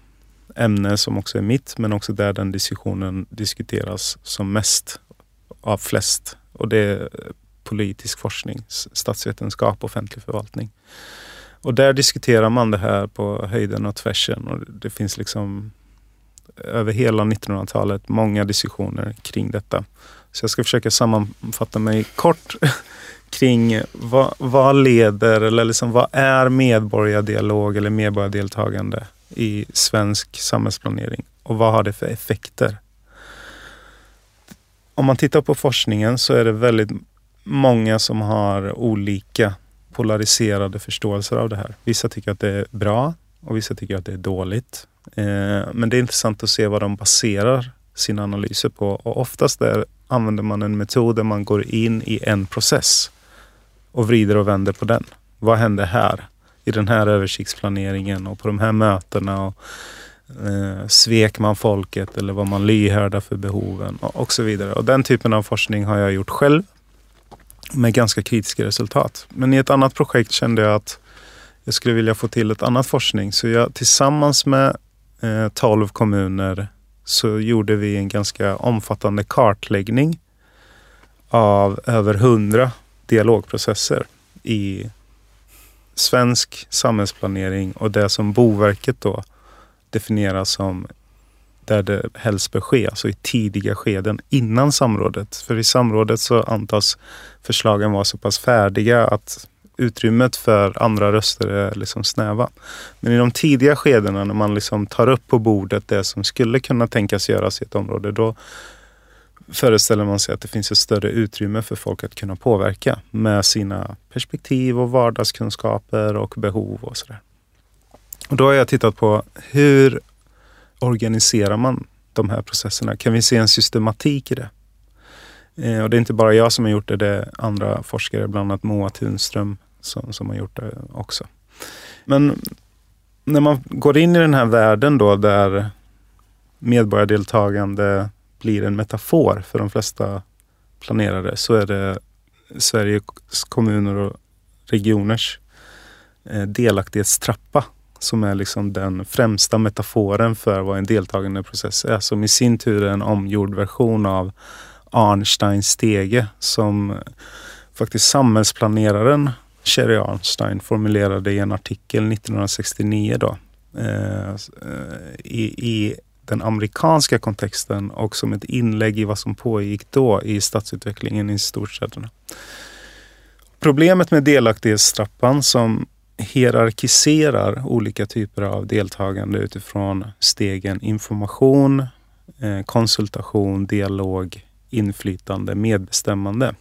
ämne som också är mitt, men också där den diskussionen diskuteras som mest av flest. Och det är politisk forskning, statsvetenskap, offentlig förvaltning. Och där diskuterar man det här på höjden och tvärsen. Och det finns liksom över hela 1900-talet många diskussioner kring detta. Så jag ska försöka sammanfatta mig kort kring vad, vad leder eller liksom vad är medborgardialog eller medborgardeltagande i svensk samhällsplanering och vad har det för effekter? Om man tittar på forskningen så är det väldigt många som har olika polariserade förståelser av det här. Vissa tycker att det är bra och vissa tycker att det är dåligt. Eh, men det är intressant att se vad de baserar sina analyser på och oftast där använder man en metod där man går in i en process och vrider och vänder på den. Vad händer här? I den här översiktsplaneringen och på de här mötena. Och, eh, svek man folket eller var man lyhörda för behoven och, och så vidare. Och den typen av forskning har jag gjort själv med ganska kritiska resultat. Men i ett annat projekt kände jag att jag skulle vilja få till ett annat forskning. Så jag tillsammans med eh, 12 kommuner så gjorde vi en ganska omfattande kartläggning av över 100 dialogprocesser i svensk samhällsplanering och det som Boverket då definierar som där det helst bör ske, alltså i tidiga skeden innan samrådet. För i samrådet så antas förslagen vara så pass färdiga att utrymmet för andra röster är liksom snäva. Men i de tidiga skedena när man liksom tar upp på bordet det som skulle kunna tänkas göras i ett område, då föreställer man sig att det finns ett större utrymme för folk att kunna påverka med sina perspektiv och vardagskunskaper och behov och sådär. Och då har jag tittat på hur organiserar man de här processerna? Kan vi se en systematik i det? Eh, och det är inte bara jag som har gjort det, det är andra forskare, bland annat Moa Tunström som, som har gjort det också. Men när man går in i den här världen då där medborgardeltagande blir en metafor för de flesta planerare så är det Sveriges kommuner och regioners eh, delaktighetstrappa som är liksom den främsta metaforen för vad en deltagande process är. Som i sin tur är en omgjord version av Arnsteins stege som eh, faktiskt samhällsplaneraren Sherry Arnstein formulerade i en artikel 1969 då, eh, eh, i, i den amerikanska kontexten och som ett inlägg i vad som pågick då i stadsutvecklingen i storstäderna. Problemet med delaktighetstrappan som hierarkiserar olika typer av deltagande utifrån stegen information, eh, konsultation, dialog, inflytande, medbestämmande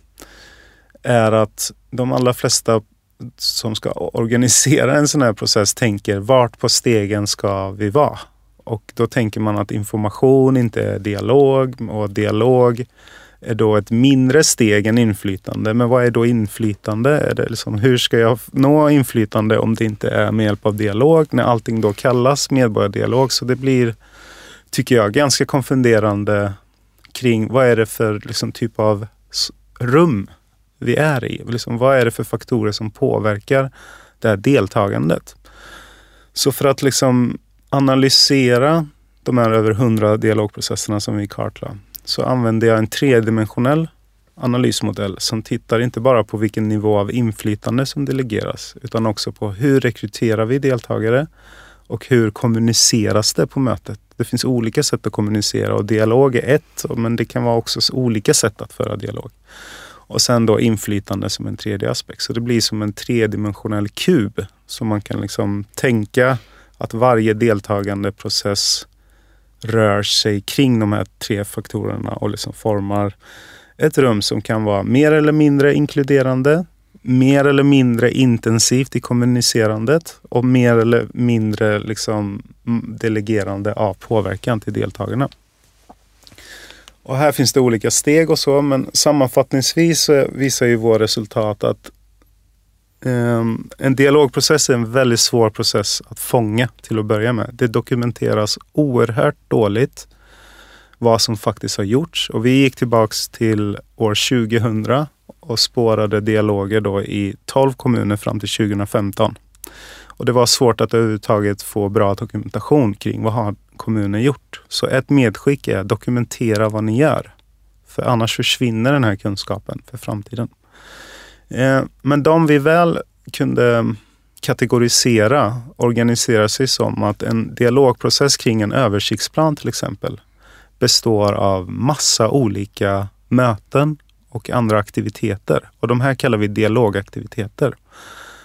är att de allra flesta som ska organisera en sån här process tänker vart på stegen ska vi vara? Och då tänker man att information inte är dialog och dialog är då ett mindre steg än inflytande. Men vad är då inflytande? Är det liksom, hur ska jag nå inflytande om det inte är med hjälp av dialog? När allting då kallas medborgardialog. Så det blir, tycker jag, ganska konfunderande kring vad är det för liksom, typ av rum vi är i? Liksom, vad är det för faktorer som påverkar det här deltagandet? Så för att liksom analysera de här över hundra dialogprocesserna som vi kartlade så använder jag en tredimensionell analysmodell som tittar inte bara på vilken nivå av inflytande som delegeras utan också på hur rekryterar vi deltagare och hur kommuniceras det på mötet? Det finns olika sätt att kommunicera och dialog är ett, men det kan vara också olika sätt att föra dialog. Och sen då inflytande som en tredje aspekt. Så det blir som en tredimensionell kub som man kan liksom tänka att varje deltagande process rör sig kring de här tre faktorerna och liksom formar ett rum som kan vara mer eller mindre inkluderande, mer eller mindre intensivt i kommunicerandet och mer eller mindre liksom delegerande av påverkan till deltagarna. Och här finns det olika steg och så, men sammanfattningsvis visar ju våra resultat att Um, en dialogprocess är en väldigt svår process att fånga till att börja med. Det dokumenteras oerhört dåligt vad som faktiskt har gjorts. Och vi gick tillbaks till år 2000 och spårade dialoger då i 12 kommuner fram till 2015. Och det var svårt att överhuvudtaget få bra dokumentation kring vad har kommunen gjort. Så ett medskick är dokumentera vad ni gör. För annars försvinner den här kunskapen för framtiden. Eh, men de vi väl kunde kategorisera, organisera sig som att en dialogprocess kring en översiktsplan till exempel består av massa olika möten och andra aktiviteter. Och de här kallar vi dialogaktiviteter.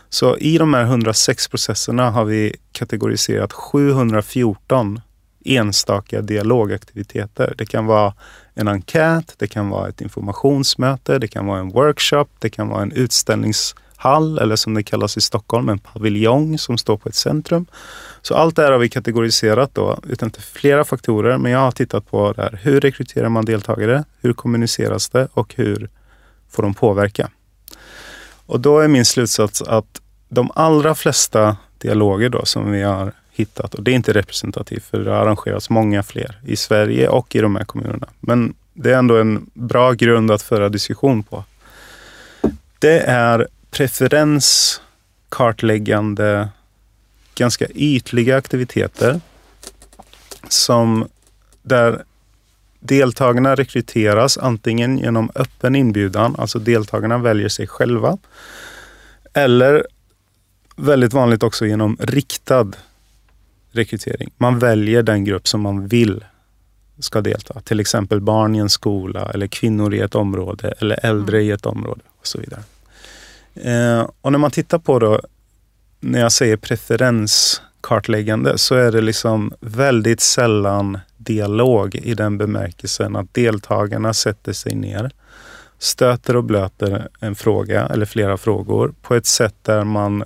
Så i de här 106 processerna har vi kategoriserat 714 enstaka dialogaktiviteter. Det kan vara en enkät, det kan vara ett informationsmöte, det kan vara en workshop, det kan vara en utställningshall eller som det kallas i Stockholm, en paviljong som står på ett centrum. Så allt det här har vi kategoriserat då utan till flera faktorer, men jag har tittat på det här. Hur rekryterar man deltagare? Hur kommuniceras det och hur får de påverka? Och då är min slutsats att de allra flesta dialoger då som vi har hittat, och det är inte representativt för det har arrangerats många fler i Sverige och i de här kommunerna. Men det är ändå en bra grund att föra diskussion på. Det är preferenskartläggande, ganska ytliga aktiviteter som där deltagarna rekryteras antingen genom öppen inbjudan, alltså deltagarna väljer sig själva, eller väldigt vanligt också genom riktad rekrytering. Man väljer den grupp som man vill ska delta. Till exempel barn i en skola eller kvinnor i ett område eller äldre i ett område och så vidare. Eh, och när man tittar på då, när jag säger preferenskartläggande så är det liksom väldigt sällan dialog i den bemärkelsen att deltagarna sätter sig ner, stöter och blöter en fråga eller flera frågor på ett sätt där man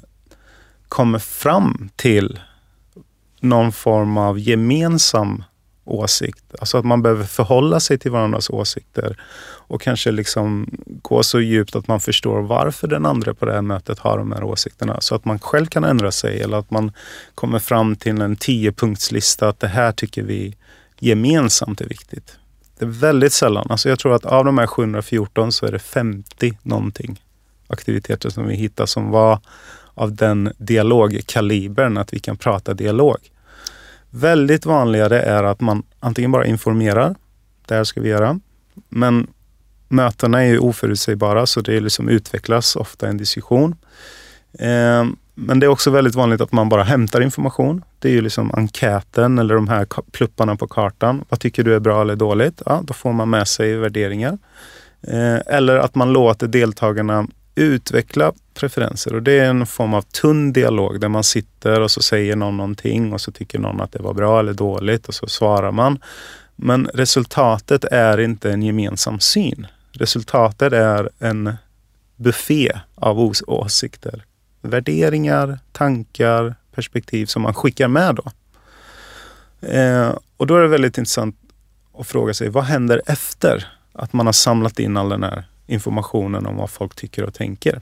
kommer fram till någon form av gemensam åsikt. Alltså att man behöver förhålla sig till varandras åsikter och kanske liksom gå så djupt att man förstår varför den andra på det här mötet har de här åsikterna. Så att man själv kan ändra sig eller att man kommer fram till en tiopunktslista att det här tycker vi gemensamt är viktigt. Det är väldigt sällan. Alltså jag tror att av de här 714 så är det 50 någonting aktiviteter som vi hittar som var av den dialogkalibern att vi kan prata dialog. Väldigt vanligare är att man antingen bara informerar, det här ska vi göra, men mötena är ju oförutsägbara så det liksom utvecklas ofta en diskussion. Eh, men det är också väldigt vanligt att man bara hämtar information. Det är ju liksom enkäten eller de här plupparna på kartan. Vad tycker du är bra eller dåligt? Ja, då får man med sig värderingar. Eh, eller att man låter deltagarna utveckla preferenser och det är en form av tunn dialog där man sitter och så säger någon någonting och så tycker någon att det var bra eller dåligt och så svarar man. Men resultatet är inte en gemensam syn. Resultatet är en buffé av åsikter, värderingar, tankar, perspektiv som man skickar med. Då. Eh, och då är det väldigt intressant att fråga sig, vad händer efter att man har samlat in all den här informationen om vad folk tycker och tänker?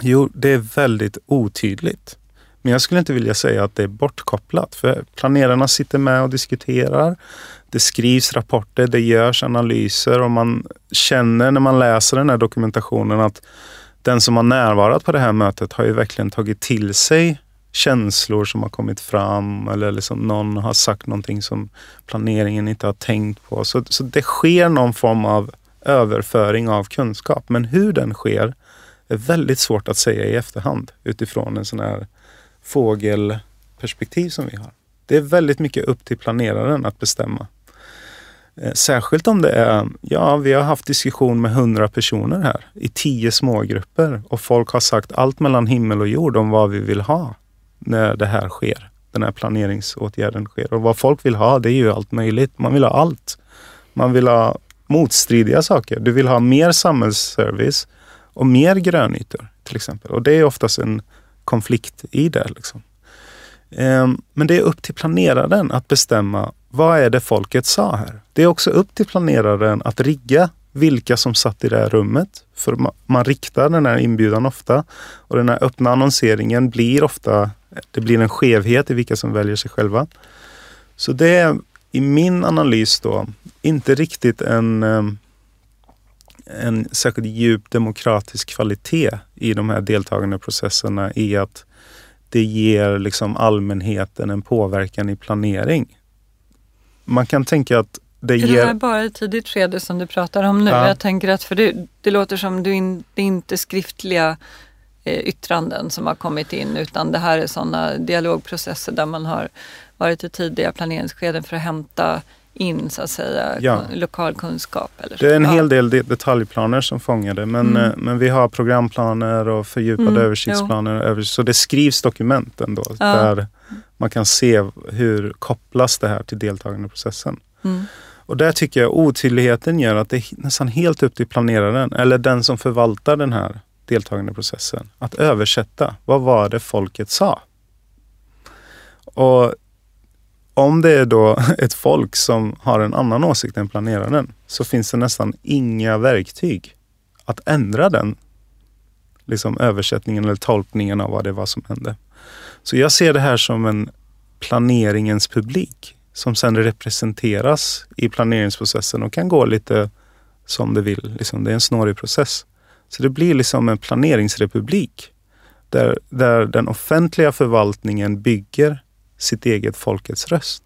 Jo, det är väldigt otydligt. Men jag skulle inte vilja säga att det är bortkopplat, för planerarna sitter med och diskuterar. Det skrivs rapporter, det görs analyser och man känner när man läser den här dokumentationen att den som har närvarat på det här mötet har ju verkligen tagit till sig känslor som har kommit fram eller liksom någon har sagt någonting som planeringen inte har tänkt på. Så, så det sker någon form av överföring av kunskap. Men hur den sker är väldigt svårt att säga i efterhand utifrån en sån här fågelperspektiv som vi har. Det är väldigt mycket upp till planeraren att bestämma. Eh, särskilt om det är, ja vi har haft diskussion med hundra personer här i tio smågrupper och folk har sagt allt mellan himmel och jord om vad vi vill ha när det här sker. Den här planeringsåtgärden sker. Och vad folk vill ha det är ju allt möjligt. Man vill ha allt. Man vill ha motstridiga saker. Du vill ha mer samhällsservice och mer grönytor till exempel. Och det är oftast en konflikt i det. Liksom. Ehm, men det är upp till planeraren att bestämma vad är det folket sa här? Det är också upp till planeraren att rigga vilka som satt i det här rummet. För man riktar den här inbjudan ofta och den här öppna annonseringen blir ofta, det blir en skevhet i vilka som väljer sig själva. Så det är i min analys då inte riktigt en, eh, en särskilt djup demokratisk kvalitet i de här deltagande processerna i att det ger liksom allmänheten en påverkan i planering. Man kan tänka att det är ger... det här bara ett tidigt skede som du pratar om nu? Ja. Jag tänker att för det, det låter som du in, det är inte skriftliga eh, yttranden som har kommit in utan det här är sådana dialogprocesser där man har varit i tidiga planeringsskeden för att hämta in så att säga ja. lokal kunskap. Eller så. Det är en hel del detaljplaner som fångar det men, mm. Eh, men vi har programplaner och fördjupade mm. översiktsplaner. Så det skrivs dokument ändå ja. där man kan se hur kopplas det här till deltagande processen. Mm. Och där tycker jag otydligheten gör att det är nästan helt upp till planeraren eller den som förvaltar den här deltagande processen att översätta. Vad var det folket sa? Och om det är då ett folk som har en annan åsikt än planeraren så finns det nästan inga verktyg att ändra den liksom översättningen eller tolkningen av vad det var som hände. Så jag ser det här som en planeringens publik som sen representeras i planeringsprocessen och kan gå lite som det vill. Liksom, det är en snårig process. Så det blir liksom en planeringsrepublik där, där den offentliga förvaltningen bygger sitt eget folkets röst.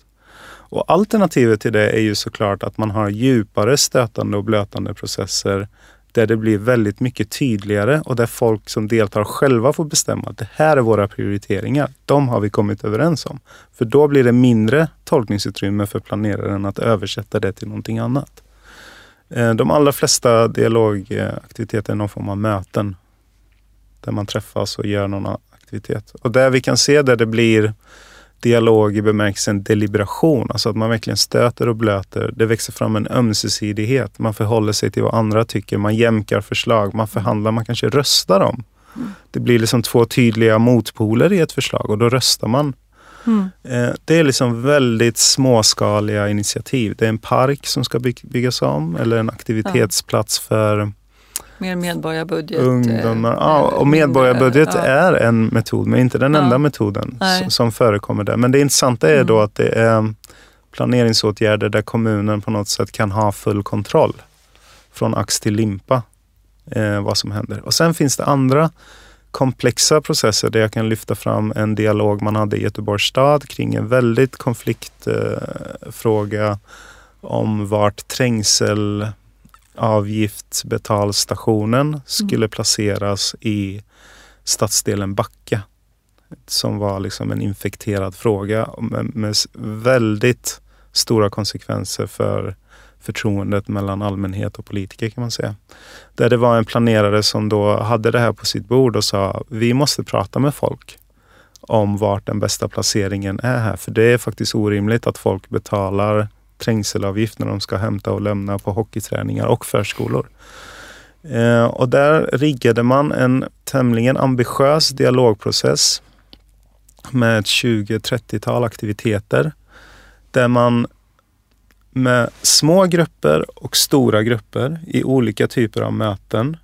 Och alternativet till det är ju såklart att man har djupare stötande och blötande processer där det blir väldigt mycket tydligare och där folk som deltar själva får bestämma att det här är våra prioriteringar. De har vi kommit överens om. För då blir det mindre tolkningsutrymme för planeraren att översätta det till någonting annat. Eh, de allra flesta dialogaktiviteter är någon form av möten där man träffas och gör någon aktivitet. Och där vi kan se där det blir dialog i bemärkelsen deliberation, alltså att man verkligen stöter och blöter. Det växer fram en ömsesidighet. Man förhåller sig till vad andra tycker, man jämkar förslag, man förhandlar, man kanske röstar om. Det blir liksom två tydliga motpoler i ett förslag och då röstar man. Mm. Eh, det är liksom väldigt småskaliga initiativ. Det är en park som ska byggas om eller en aktivitetsplats för Mer medborgarbudget. Ungdomar. Ja, och medborgarbudget ja. är en metod, men inte den enda metoden Nej. som förekommer där. Men det intressanta är mm. då att det är planeringsåtgärder där kommunen på något sätt kan ha full kontroll från ax till limpa eh, vad som händer. Och sen finns det andra komplexa processer där jag kan lyfta fram en dialog man hade i Göteborgs stad kring en väldigt konfliktfråga eh, om vart trängsel avgiftsbetalstationen skulle placeras i stadsdelen Backa. Som var liksom en infekterad fråga med, med väldigt stora konsekvenser för förtroendet mellan allmänhet och politiker kan man säga. Där det var en planerare som då hade det här på sitt bord och sa vi måste prata med folk om vart den bästa placeringen är här. För det är faktiskt orimligt att folk betalar trängselavgift när de ska hämta och lämna på hockeyträningar och förskolor. Eh, och där riggade man en tämligen ambitiös dialogprocess med ett 20-30-tal aktiviteter där man med små grupper och stora grupper i olika typer av möten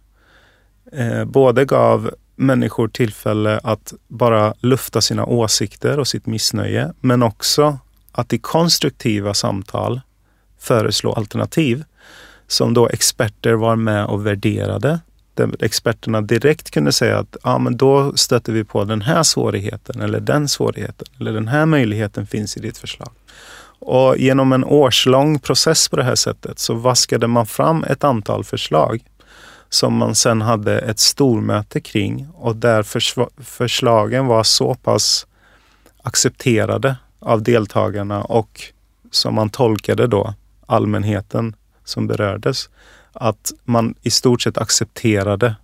eh, både gav människor tillfälle att bara lufta sina åsikter och sitt missnöje, men också att i konstruktiva samtal föreslå alternativ som då experter var med och värderade. Där experterna direkt kunde säga att ja, men då stöter vi på den här svårigheten eller den svårigheten eller den här möjligheten finns i ditt förslag. Och genom en årslång process på det här sättet så vaskade man fram ett antal förslag som man sen hade ett stormöte kring och där förslagen var så pass accepterade av deltagarna och som man tolkade då allmänheten som berördes, att man i stort sett accepterade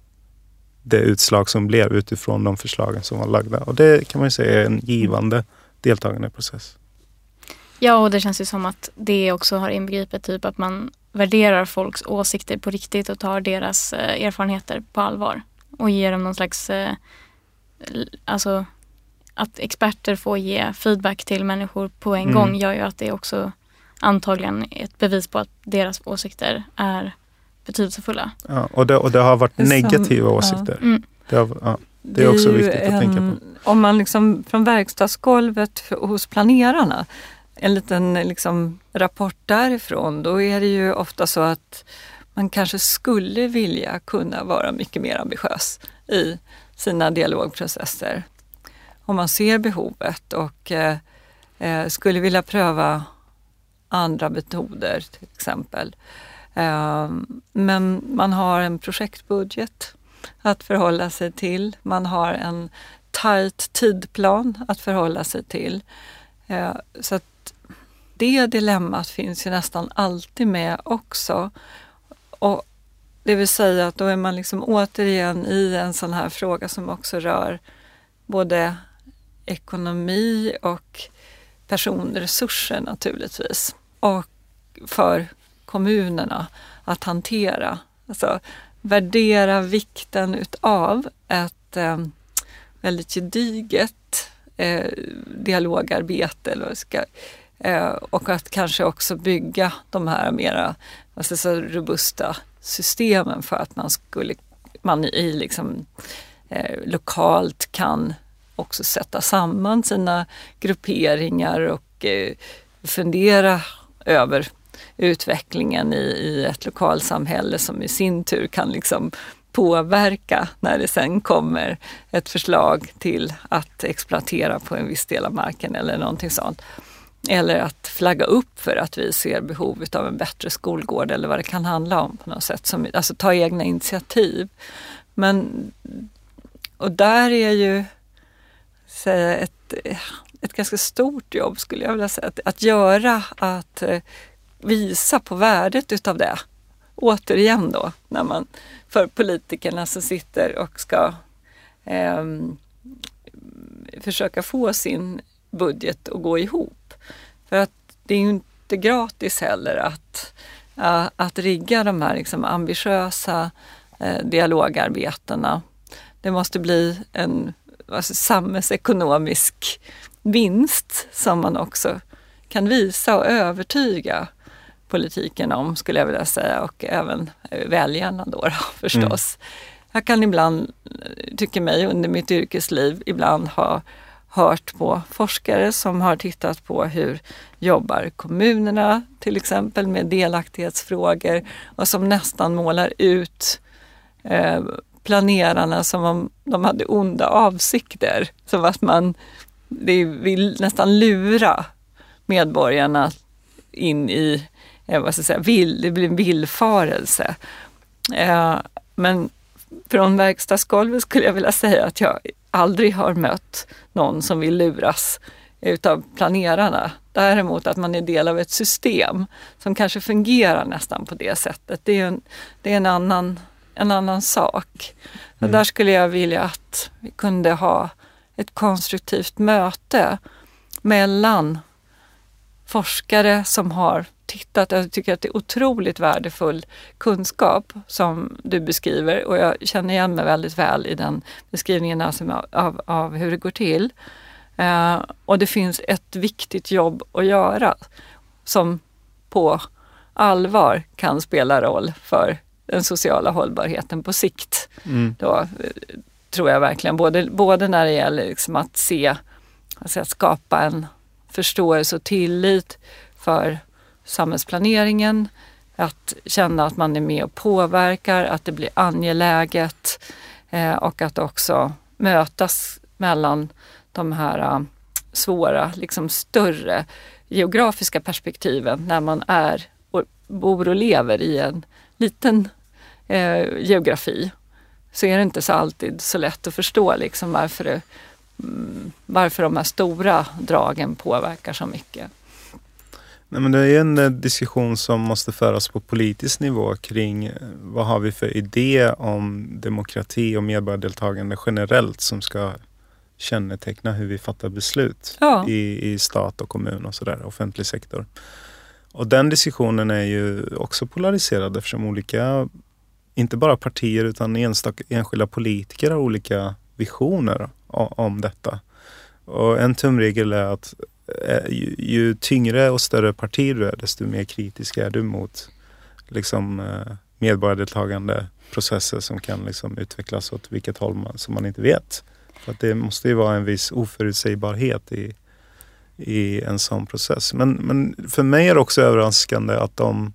det utslag som blev utifrån de förslagen som var lagda. Och det kan man ju säga är en givande deltagande process. Ja, och det känns ju som att det också har inbegripit typ att man värderar folks åsikter på riktigt och tar deras eh, erfarenheter på allvar och ger dem någon slags, eh, alltså att experter får ge feedback till människor på en mm. gång gör ju att det också antagligen ett bevis på att deras åsikter är betydelsefulla. Ja, och, det, och det har varit Det är som- negativa ja. åsikter. Mm. Det, har, ja, det är också ju viktigt att tänka på. Om man liksom från verkstadsgolvet hos planerarna, en liten liksom rapport därifrån, då är det ju ofta så att man kanske skulle vilja kunna vara mycket mer ambitiös i sina dialogprocesser. Om man ser behovet och eh, eh, skulle vilja pröva andra metoder till exempel. Eh, men man har en projektbudget att förhålla sig till. Man har en tajt tidplan att förhålla sig till. Eh, Så att det dilemmat finns ju nästan alltid med också. Och det vill säga att då är man liksom återigen i en sån här fråga som också rör både ekonomi och personresurser naturligtvis. Och för kommunerna att hantera. Alltså värdera vikten utav ett eh, väldigt gediget eh, dialogarbete eller vad ska, eh, och att kanske också bygga de här mera alltså, så robusta systemen för att man skulle man i liksom eh, lokalt kan också sätta samman sina grupperingar och eh, fundera över utvecklingen i, i ett lokalsamhälle som i sin tur kan liksom påverka när det sen kommer ett förslag till att exploatera på en viss del av marken eller någonting sånt. Eller att flagga upp för att vi ser behovet av en bättre skolgård eller vad det kan handla om på något sätt. Som, alltså ta egna initiativ. Men, och där är ju säga, ett, ett ganska stort jobb skulle jag vilja säga. Att, att göra, att eh, visa på värdet utav det. Återigen då, när man för politikerna som sitter och ska eh, försöka få sin budget att gå ihop. För att det är ju inte gratis heller att, att rigga de här liksom ambitiösa eh, dialogarbetena. Det måste bli en alltså, samhällsekonomisk vinst som man också kan visa och övertyga politiken om, skulle jag vilja säga, och även väljarna då, då förstås. Jag kan ibland, tycker mig, under mitt yrkesliv ibland ha hört på forskare som har tittat på hur jobbar kommunerna till exempel med delaktighetsfrågor och som nästan målar ut eh, planerarna som om de hade onda avsikter. Som att man det vill nästan lura medborgarna in i, eh, vad ska jag säga, vill, det blir en villfarelse. Eh, men från verkstadsgolvet skulle jag vilja säga att jag aldrig har mött någon som vill luras utav planerarna. Däremot att man är del av ett system som kanske fungerar nästan på det sättet. Det är en, det är en, annan, en annan sak. Och där skulle jag vilja att vi kunde ha ett konstruktivt möte mellan forskare som har tittat. Jag tycker att det är otroligt värdefull kunskap som du beskriver och jag känner igen mig väldigt väl i den beskrivningen alltså av, av hur det går till. Eh, och det finns ett viktigt jobb att göra som på allvar kan spela roll för den sociala hållbarheten på sikt. Mm. Då, eh, tror jag verkligen, både, både när det gäller liksom att se, alltså att skapa en förståelse och tillit för samhällsplaneringen, att känna att man är med och påverkar, att det blir angeläget eh, och att också mötas mellan de här eh, svåra, liksom större geografiska perspektiven när man är och bor och lever i en liten eh, geografi så är det inte så alltid så lätt att förstå liksom varför, det, mm, varför de här stora dragen påverkar så mycket. Nej, men det är en eh, diskussion som måste föras på politisk nivå kring eh, vad har vi för idé om demokrati och medborgardeltagande generellt som ska känneteckna hur vi fattar beslut Ja. i, i stat och kommun och sådär, offentlig sektor. Och den diskussionen är ju också polariserad eftersom olika, inte bara partier utan enstaka, enskilda politiker har olika visioner om detta. Och en tumregel är att eh, ju, ju tyngre och större parti du är, desto mer kritisk är du mot liksom, eh, medborgardeltagande processer som kan liksom utvecklas åt vilket håll man, som man inte vet. För att det måste ju vara en viss oförutsägbarhet i, i en sån process. Men, men för mig är det också överraskande att de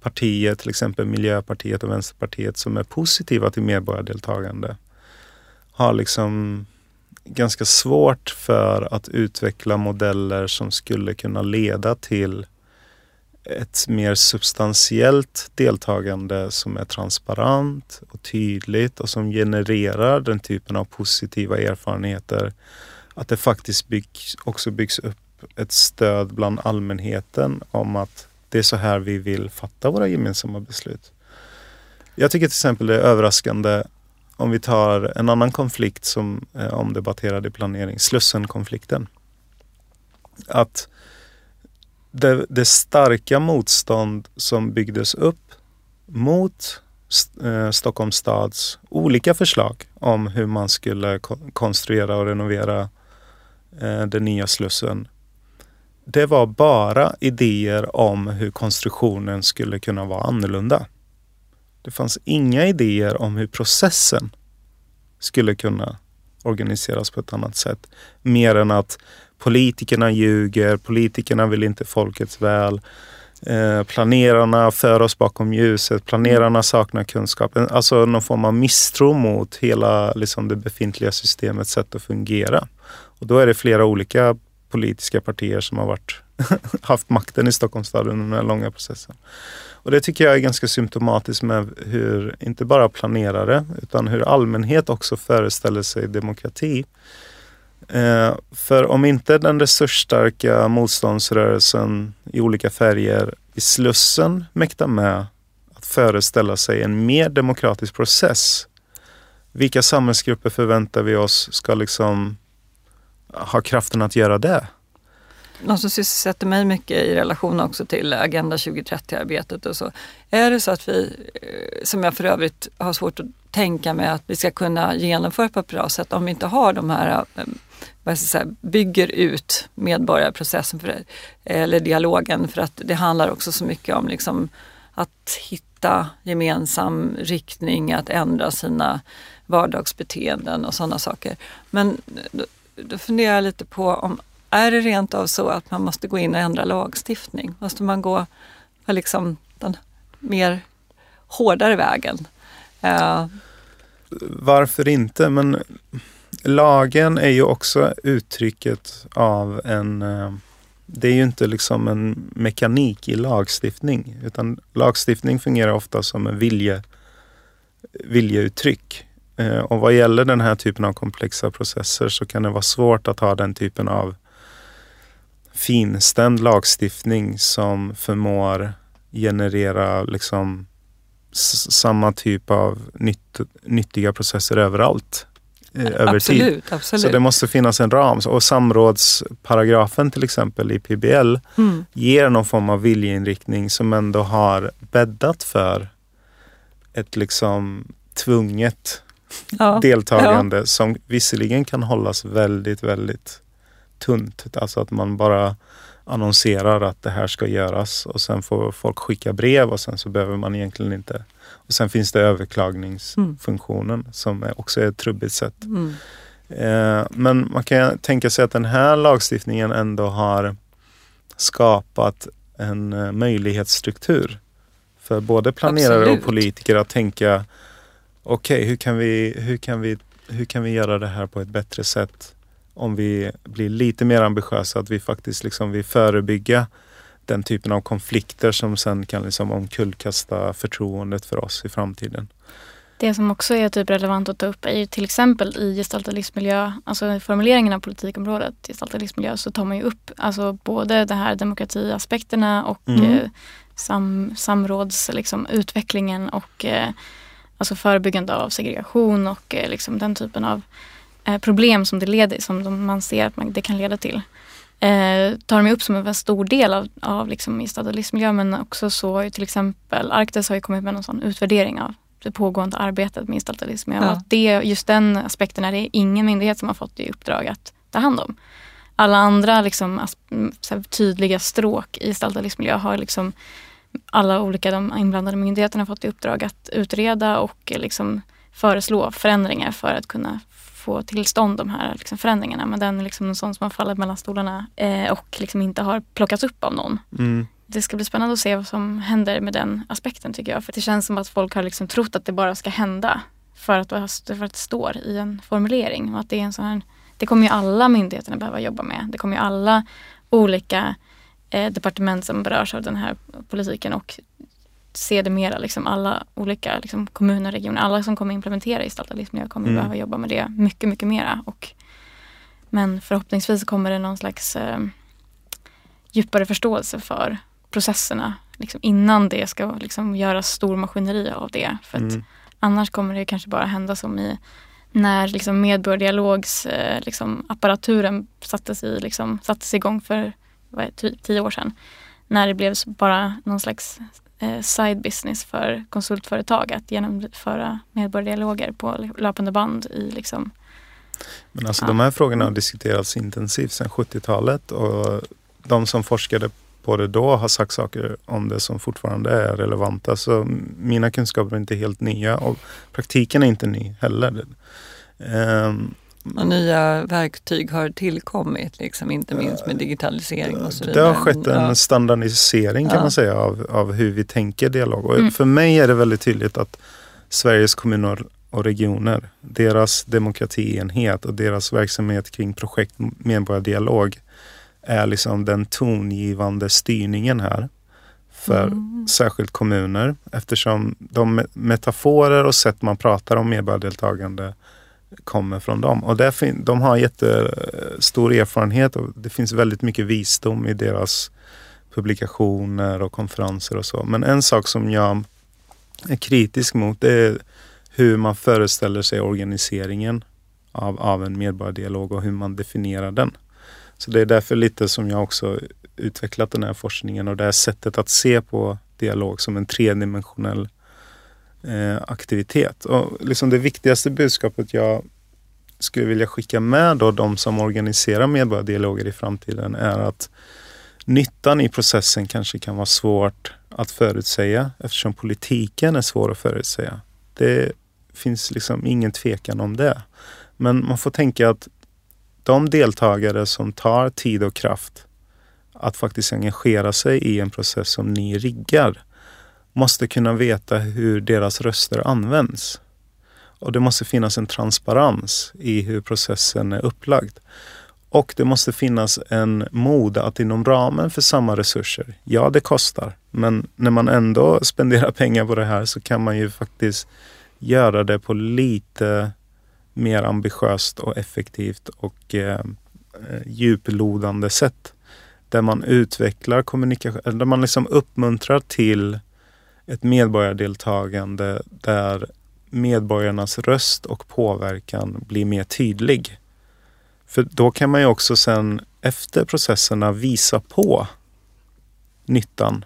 partier, till exempel Miljöpartiet och Vänsterpartiet, som är positiva till medborgardeltagande har liksom ganska svårt för att utveckla modeller som skulle kunna leda till ett mer substantiellt deltagande som är transparent och tydligt och som genererar den typen av positiva erfarenheter. Att det faktiskt byggs, också byggs upp ett stöd bland allmänheten om att det är så här vi vill fatta våra gemensamma beslut. Jag tycker till exempel det är överraskande om vi tar en annan konflikt som är omdebatterad i planering, Slussenkonflikten. Att det, det starka motstånd som byggdes upp mot eh, Stockholms stads olika förslag om hur man skulle konstruera och renovera eh, Eh, den nya Slussen. Det var bara idéer om hur konstruktionen skulle kunna vara annorlunda. Det fanns inga idéer om hur processen skulle kunna organiseras på ett annat sätt. Mer än att politikerna ljuger, politikerna vill inte folkets väl. Eh, planerarna för oss bakom ljuset, planerarna saknar kunskap. Alltså någon form av misstro mot hela liksom, det befintliga systemets sätt att fungera. Och då är det flera olika politiska partier som har varit, haft makten i Stockholms stad under den här långa processen. Och det tycker jag är ganska symptomatiskt med hur, inte bara planerare, utan hur allmänhet också föreställer sig demokrati. Eh, för om inte den resursstarka motståndsrörelsen i olika färger i Slussen mäktar med att föreställa sig en mer demokratisk process. Vilka samhällsgrupper förväntar vi oss ska liksom har kraften att göra det? något som sysselsätter mig mycket i relation också till Agenda 2030-arbetet och så. Är det så att vi, eh, som jag för övrigt har svårt att tänka mig att vi ska kunna genomföra på ett bra sätt om vi inte har de här eh, vad ska säga, bygger ut medborgarprocessen för, eller dialogen för att det handlar också så mycket om liksom att hitta gemensam riktning, att ändra sina vardagsbeteenden och sådana saker. Men eh, då, funderar jag lite på om är det rent av så att man måste gå in och ändra lagstiftning? Måste man gå liksom den mer hårdare vägen? Uh. Varför inte? Men lagen är ju också uttrycket av en... Eh, det är ju inte liksom en mekanik i lagstiftning utan lagstiftning fungerar ofta som en vilje, viljeuttryck. Eh, och vad gäller den här typen av komplexa processer så kan det vara svårt att ha den typen av finstämd lagstiftning som förmår generera liksom samma typ av nytt, nyttiga processer överallt. Eh, över absolut, tid. Absolut. Så det måste finnas en ram. Och samrådsparagrafen till exempel i PBL mm. ger någon form av viljeinriktning som ändå har bäddat för ett liksom tvunget ja. deltagande ja. som visserligen kan hållas väldigt, väldigt tunt. Alltså att man bara annonserar att det här ska göras och sen får folk skicka brev och sen så behöver man egentligen inte. Och sen finns det överklagningsfunktionen mm. som också är ett trubbigt sätt. Mm. Eh, men man kan tänka sig att den här lagstiftningen ändå har skapat en eh, möjlighetsstruktur för både planerare Absolut. och politiker att tänka okej, okay, hur, kan vi, hur, kan vi, hur kan vi göra det här på ett bättre sätt om vi blir lite mer ambitiösa, att vi faktiskt liksom vill förebygga den typen av konflikter som sen kan liksom omkullkasta förtroendet för oss i framtiden. Det som också är typ relevant att ta upp är ju till exempel i gestaltad livsmiljö, alltså formuleringen av politikområdet gestaltad livsmiljö så tar man ju upp alltså både det här demokratiaspekterna och mm. eh, sam, samrådsutvecklingen liksom, och eh, alltså förebyggande av segregation och eh, liksom den typen av eh, problem som, det leder, som man ser att man, det kan leda till. Eh, tar de upp som en stor del av, av liksom gestaltad livsmiljö men också så till exempel Arktis har ju kommit med någon sån utvärdering av det pågående arbetet med gestaltad livsmiljö. Ja. Och att det, just den aspekten är det ingen myndighet som har fått i uppdrag att ta hand om. Alla andra liksom, tydliga stråk i gestaltad livsmiljö har liksom alla olika de inblandade myndigheterna fått i uppdrag att utreda och liksom föreslå förändringar för att kunna få tillstånd de här liksom förändringarna. Men den är liksom en sån som har fallit mellan stolarna eh, och liksom inte har plockats upp av någon. Mm. Det ska bli spännande att se vad som händer med den aspekten tycker jag. För det känns som att folk har liksom trott att det bara ska hända för att, för att det står i en formulering. Och att det, är en sån här, det kommer ju alla myndigheterna behöva jobba med. Det kommer ju alla olika eh, departement som berörs av den här politiken och se det mera, liksom alla olika liksom, kommuner och regioner, alla som kommer implementera gestaltad livsmiljö kommer mm. behöva jobba med det mycket, mycket mera. Och, men förhoppningsvis kommer det någon slags eh, djupare förståelse för processerna liksom, innan det ska liksom, göras stor maskineri av det. För att mm. annars kommer det kanske bara hända som i när liksom, medborgardialogs eh, liksom, apparaturen sattes, i, liksom, sattes igång för tio år sedan. När det blev bara någon slags eh, side business för konsultföretag att genomföra medborgardialoger på löpande band i liksom men alltså ja. de här frågorna har diskuterats intensivt sedan 70-talet och de som forskade på det då har sagt saker om det som fortfarande är relevanta. Så mina kunskaper är inte helt nya och praktiken är inte ny heller. Um, och nya verktyg har tillkommit, liksom, inte minst med digitalisering och så vidare. Det har skett en ja. standardisering kan ja. man säga av, av hur vi tänker dialog. Och mm. För mig är det väldigt tydligt att Sveriges kommuner och regioner, deras demokratienhet och deras verksamhet kring projekt medborgardialog är liksom den tongivande styrningen här för mm. särskilt kommuner eftersom de metaforer och sätt man pratar om medborgardeltagande kommer från dem. Och där de har jättestor erfarenhet och det finns väldigt mycket visdom i deras publikationer och konferenser och så. Men en sak som jag är kritisk mot det är hur man föreställer sig organiseringen av, av en medborgardialog och hur man definierar den. Så det är därför lite som jag också utvecklat den här forskningen och det här sättet att se på dialog som en tredimensionell eh, aktivitet. Och liksom det viktigaste budskapet jag skulle vilja skicka med då de som organiserar medborgardialoger i framtiden är att nyttan i processen kanske kan vara svårt att förutsäga eftersom politiken är svår att förutsäga. Det finns liksom ingen tvekan om det. Men man får tänka att de deltagare som tar tid och kraft att faktiskt engagera sig i en process som ni riggar måste kunna veta hur deras röster används. Och det måste finnas en transparens i hur processen är upplagd. Och det måste finnas en mod att inom ramen för samma resurser, ja det kostar, men när man ändå spenderar pengar på det här så kan man ju faktiskt göra det på lite mer ambitiöst och effektivt och eh, eh djuplodande sätt. Där man utvecklar kommunikation, där man liksom uppmuntrar till ett medborgardeltagande där medborgarnas röst och påverkan blir mer tydlig. För då kan man ju också sen efter processerna visa på nyttan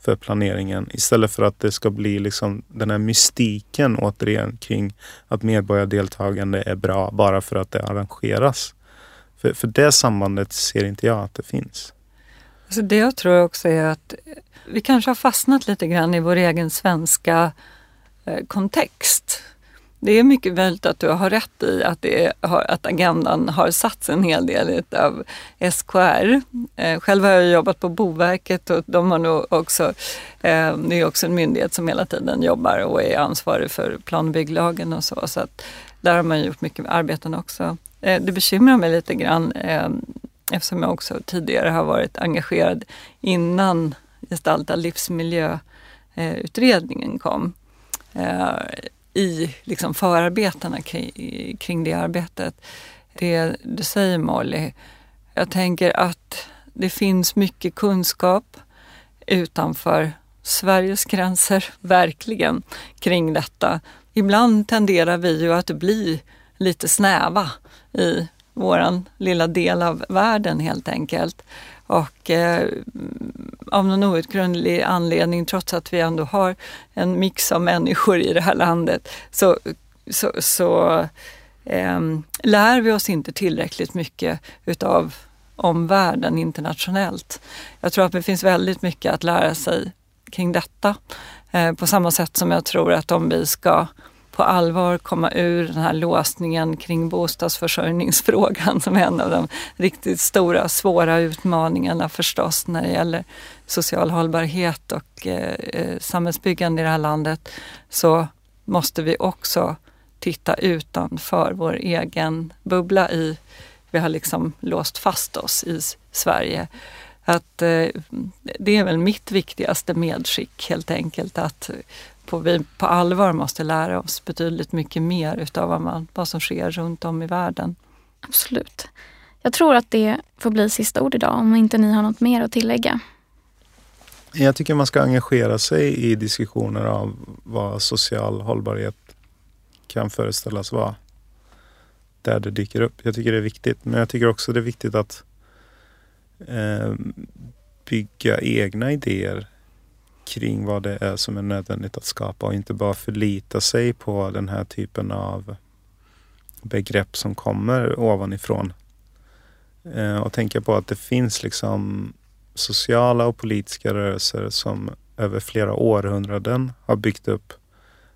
för planeringen istället för att det ska bli liksom den här mystiken återigen kring att medborgardeltagande är bra bara för att det arrangeras. För, för det sambandet ser inte jag att det finns. Alltså det jag tror också är att vi kanske har fastnat lite grann i vår egen svenska eh, kontext. Det är mycket möjligt att du har rätt i att, det har, att agendan har satts en hel del av SKR. Eh, själv har jag jobbat på Boverket och de har nog också, eh, det är också en myndighet som hela tiden jobbar och är ansvarig för plan och bygglagen och så. så att där har man gjort mycket arbeten också. Det bekymrar mig lite grann eftersom jag också tidigare har varit engagerad innan gestaltad livsmiljöutredningen eh, kom eh, i liksom förarbetena kring, kring det arbetet. Det du säger Molly, jag tänker att det finns mycket kunskap utanför Sveriges gränser, verkligen, kring detta. Ibland tenderar vi ju att bli lite snäva i våran lilla del av världen helt enkelt. Och eh, av någon outgrundlig anledning, trots att vi ändå har en mix av människor i det här landet, så, så, så eh, lär vi oss inte tillräckligt mycket utav omvärlden internationellt. Jag tror att det finns väldigt mycket att lära sig kring detta. Eh, på samma sätt som jag tror att om vi ska på allvar komma ur den här låsningen kring bostadsförsörjningsfrågan som är en av de riktigt stora, svåra utmaningarna förstås när det gäller social hållbarhet och eh, eh samhällsbyggande i det här landet, så måste vi också titta utanför vår egen bubbla i, vi har liksom låst fast oss i Sverige. Att eh, det är väl mitt viktigaste medskick helt enkelt att på, vi på allvar måste lära oss betydligt mycket mer utav vad, man, vad som sker runt om i världen. Absolut. Jag tror att det får bli sista ord idag om inte ni har något mer att tillägga. Jag tycker man ska engagera sig i diskussioner av vad social hållbarhet kan föreställas vara. Där det dyker upp. Jag tycker det är viktigt. Men jag tycker också det är viktigt att eh, bygga egna idéer kring vad det är som är nödvändigt att skapa och inte bara förlita sig på den här typen av begrepp som kommer ovanifrån. Eh, och tänka på att det finns liksom sociala och politiska rörelser som över flera århundraden har byggt upp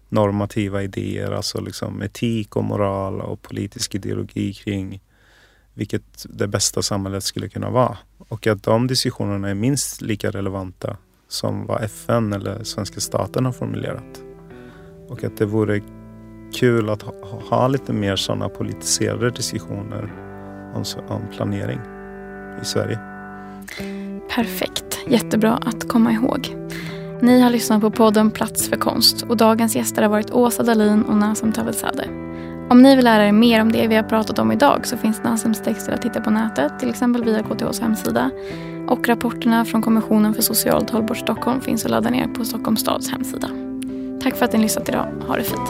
normativa idéer, alltså liksom etik och moral och politisk ideologi kring vilket det bästa samhället skulle kunna vara. Och att de diskussionerna är minst lika relevanta som vad FN eller svenska staten har formulerat. Och att det vore kul att ha, ha lite mer sådana politiserade diskussioner om, om planering i Sverige. Perfekt. Jättebra att komma ihåg. Ni har lyssnat på podden Plats för konst och dagens gäster har varit Åsa Dalin och Nazem Tavelzadeh. Om ni vill lära er mer om det vi har pratat om idag så finns Nasems texter att titta på nätet, till exempel via KTHs hemsida. Och rapporterna från Kommissionen för socialt hållbart Stockholm finns att ladda ner på Stockholms stads hemsida. Tack för att ni lyssnat idag. Ha det fint.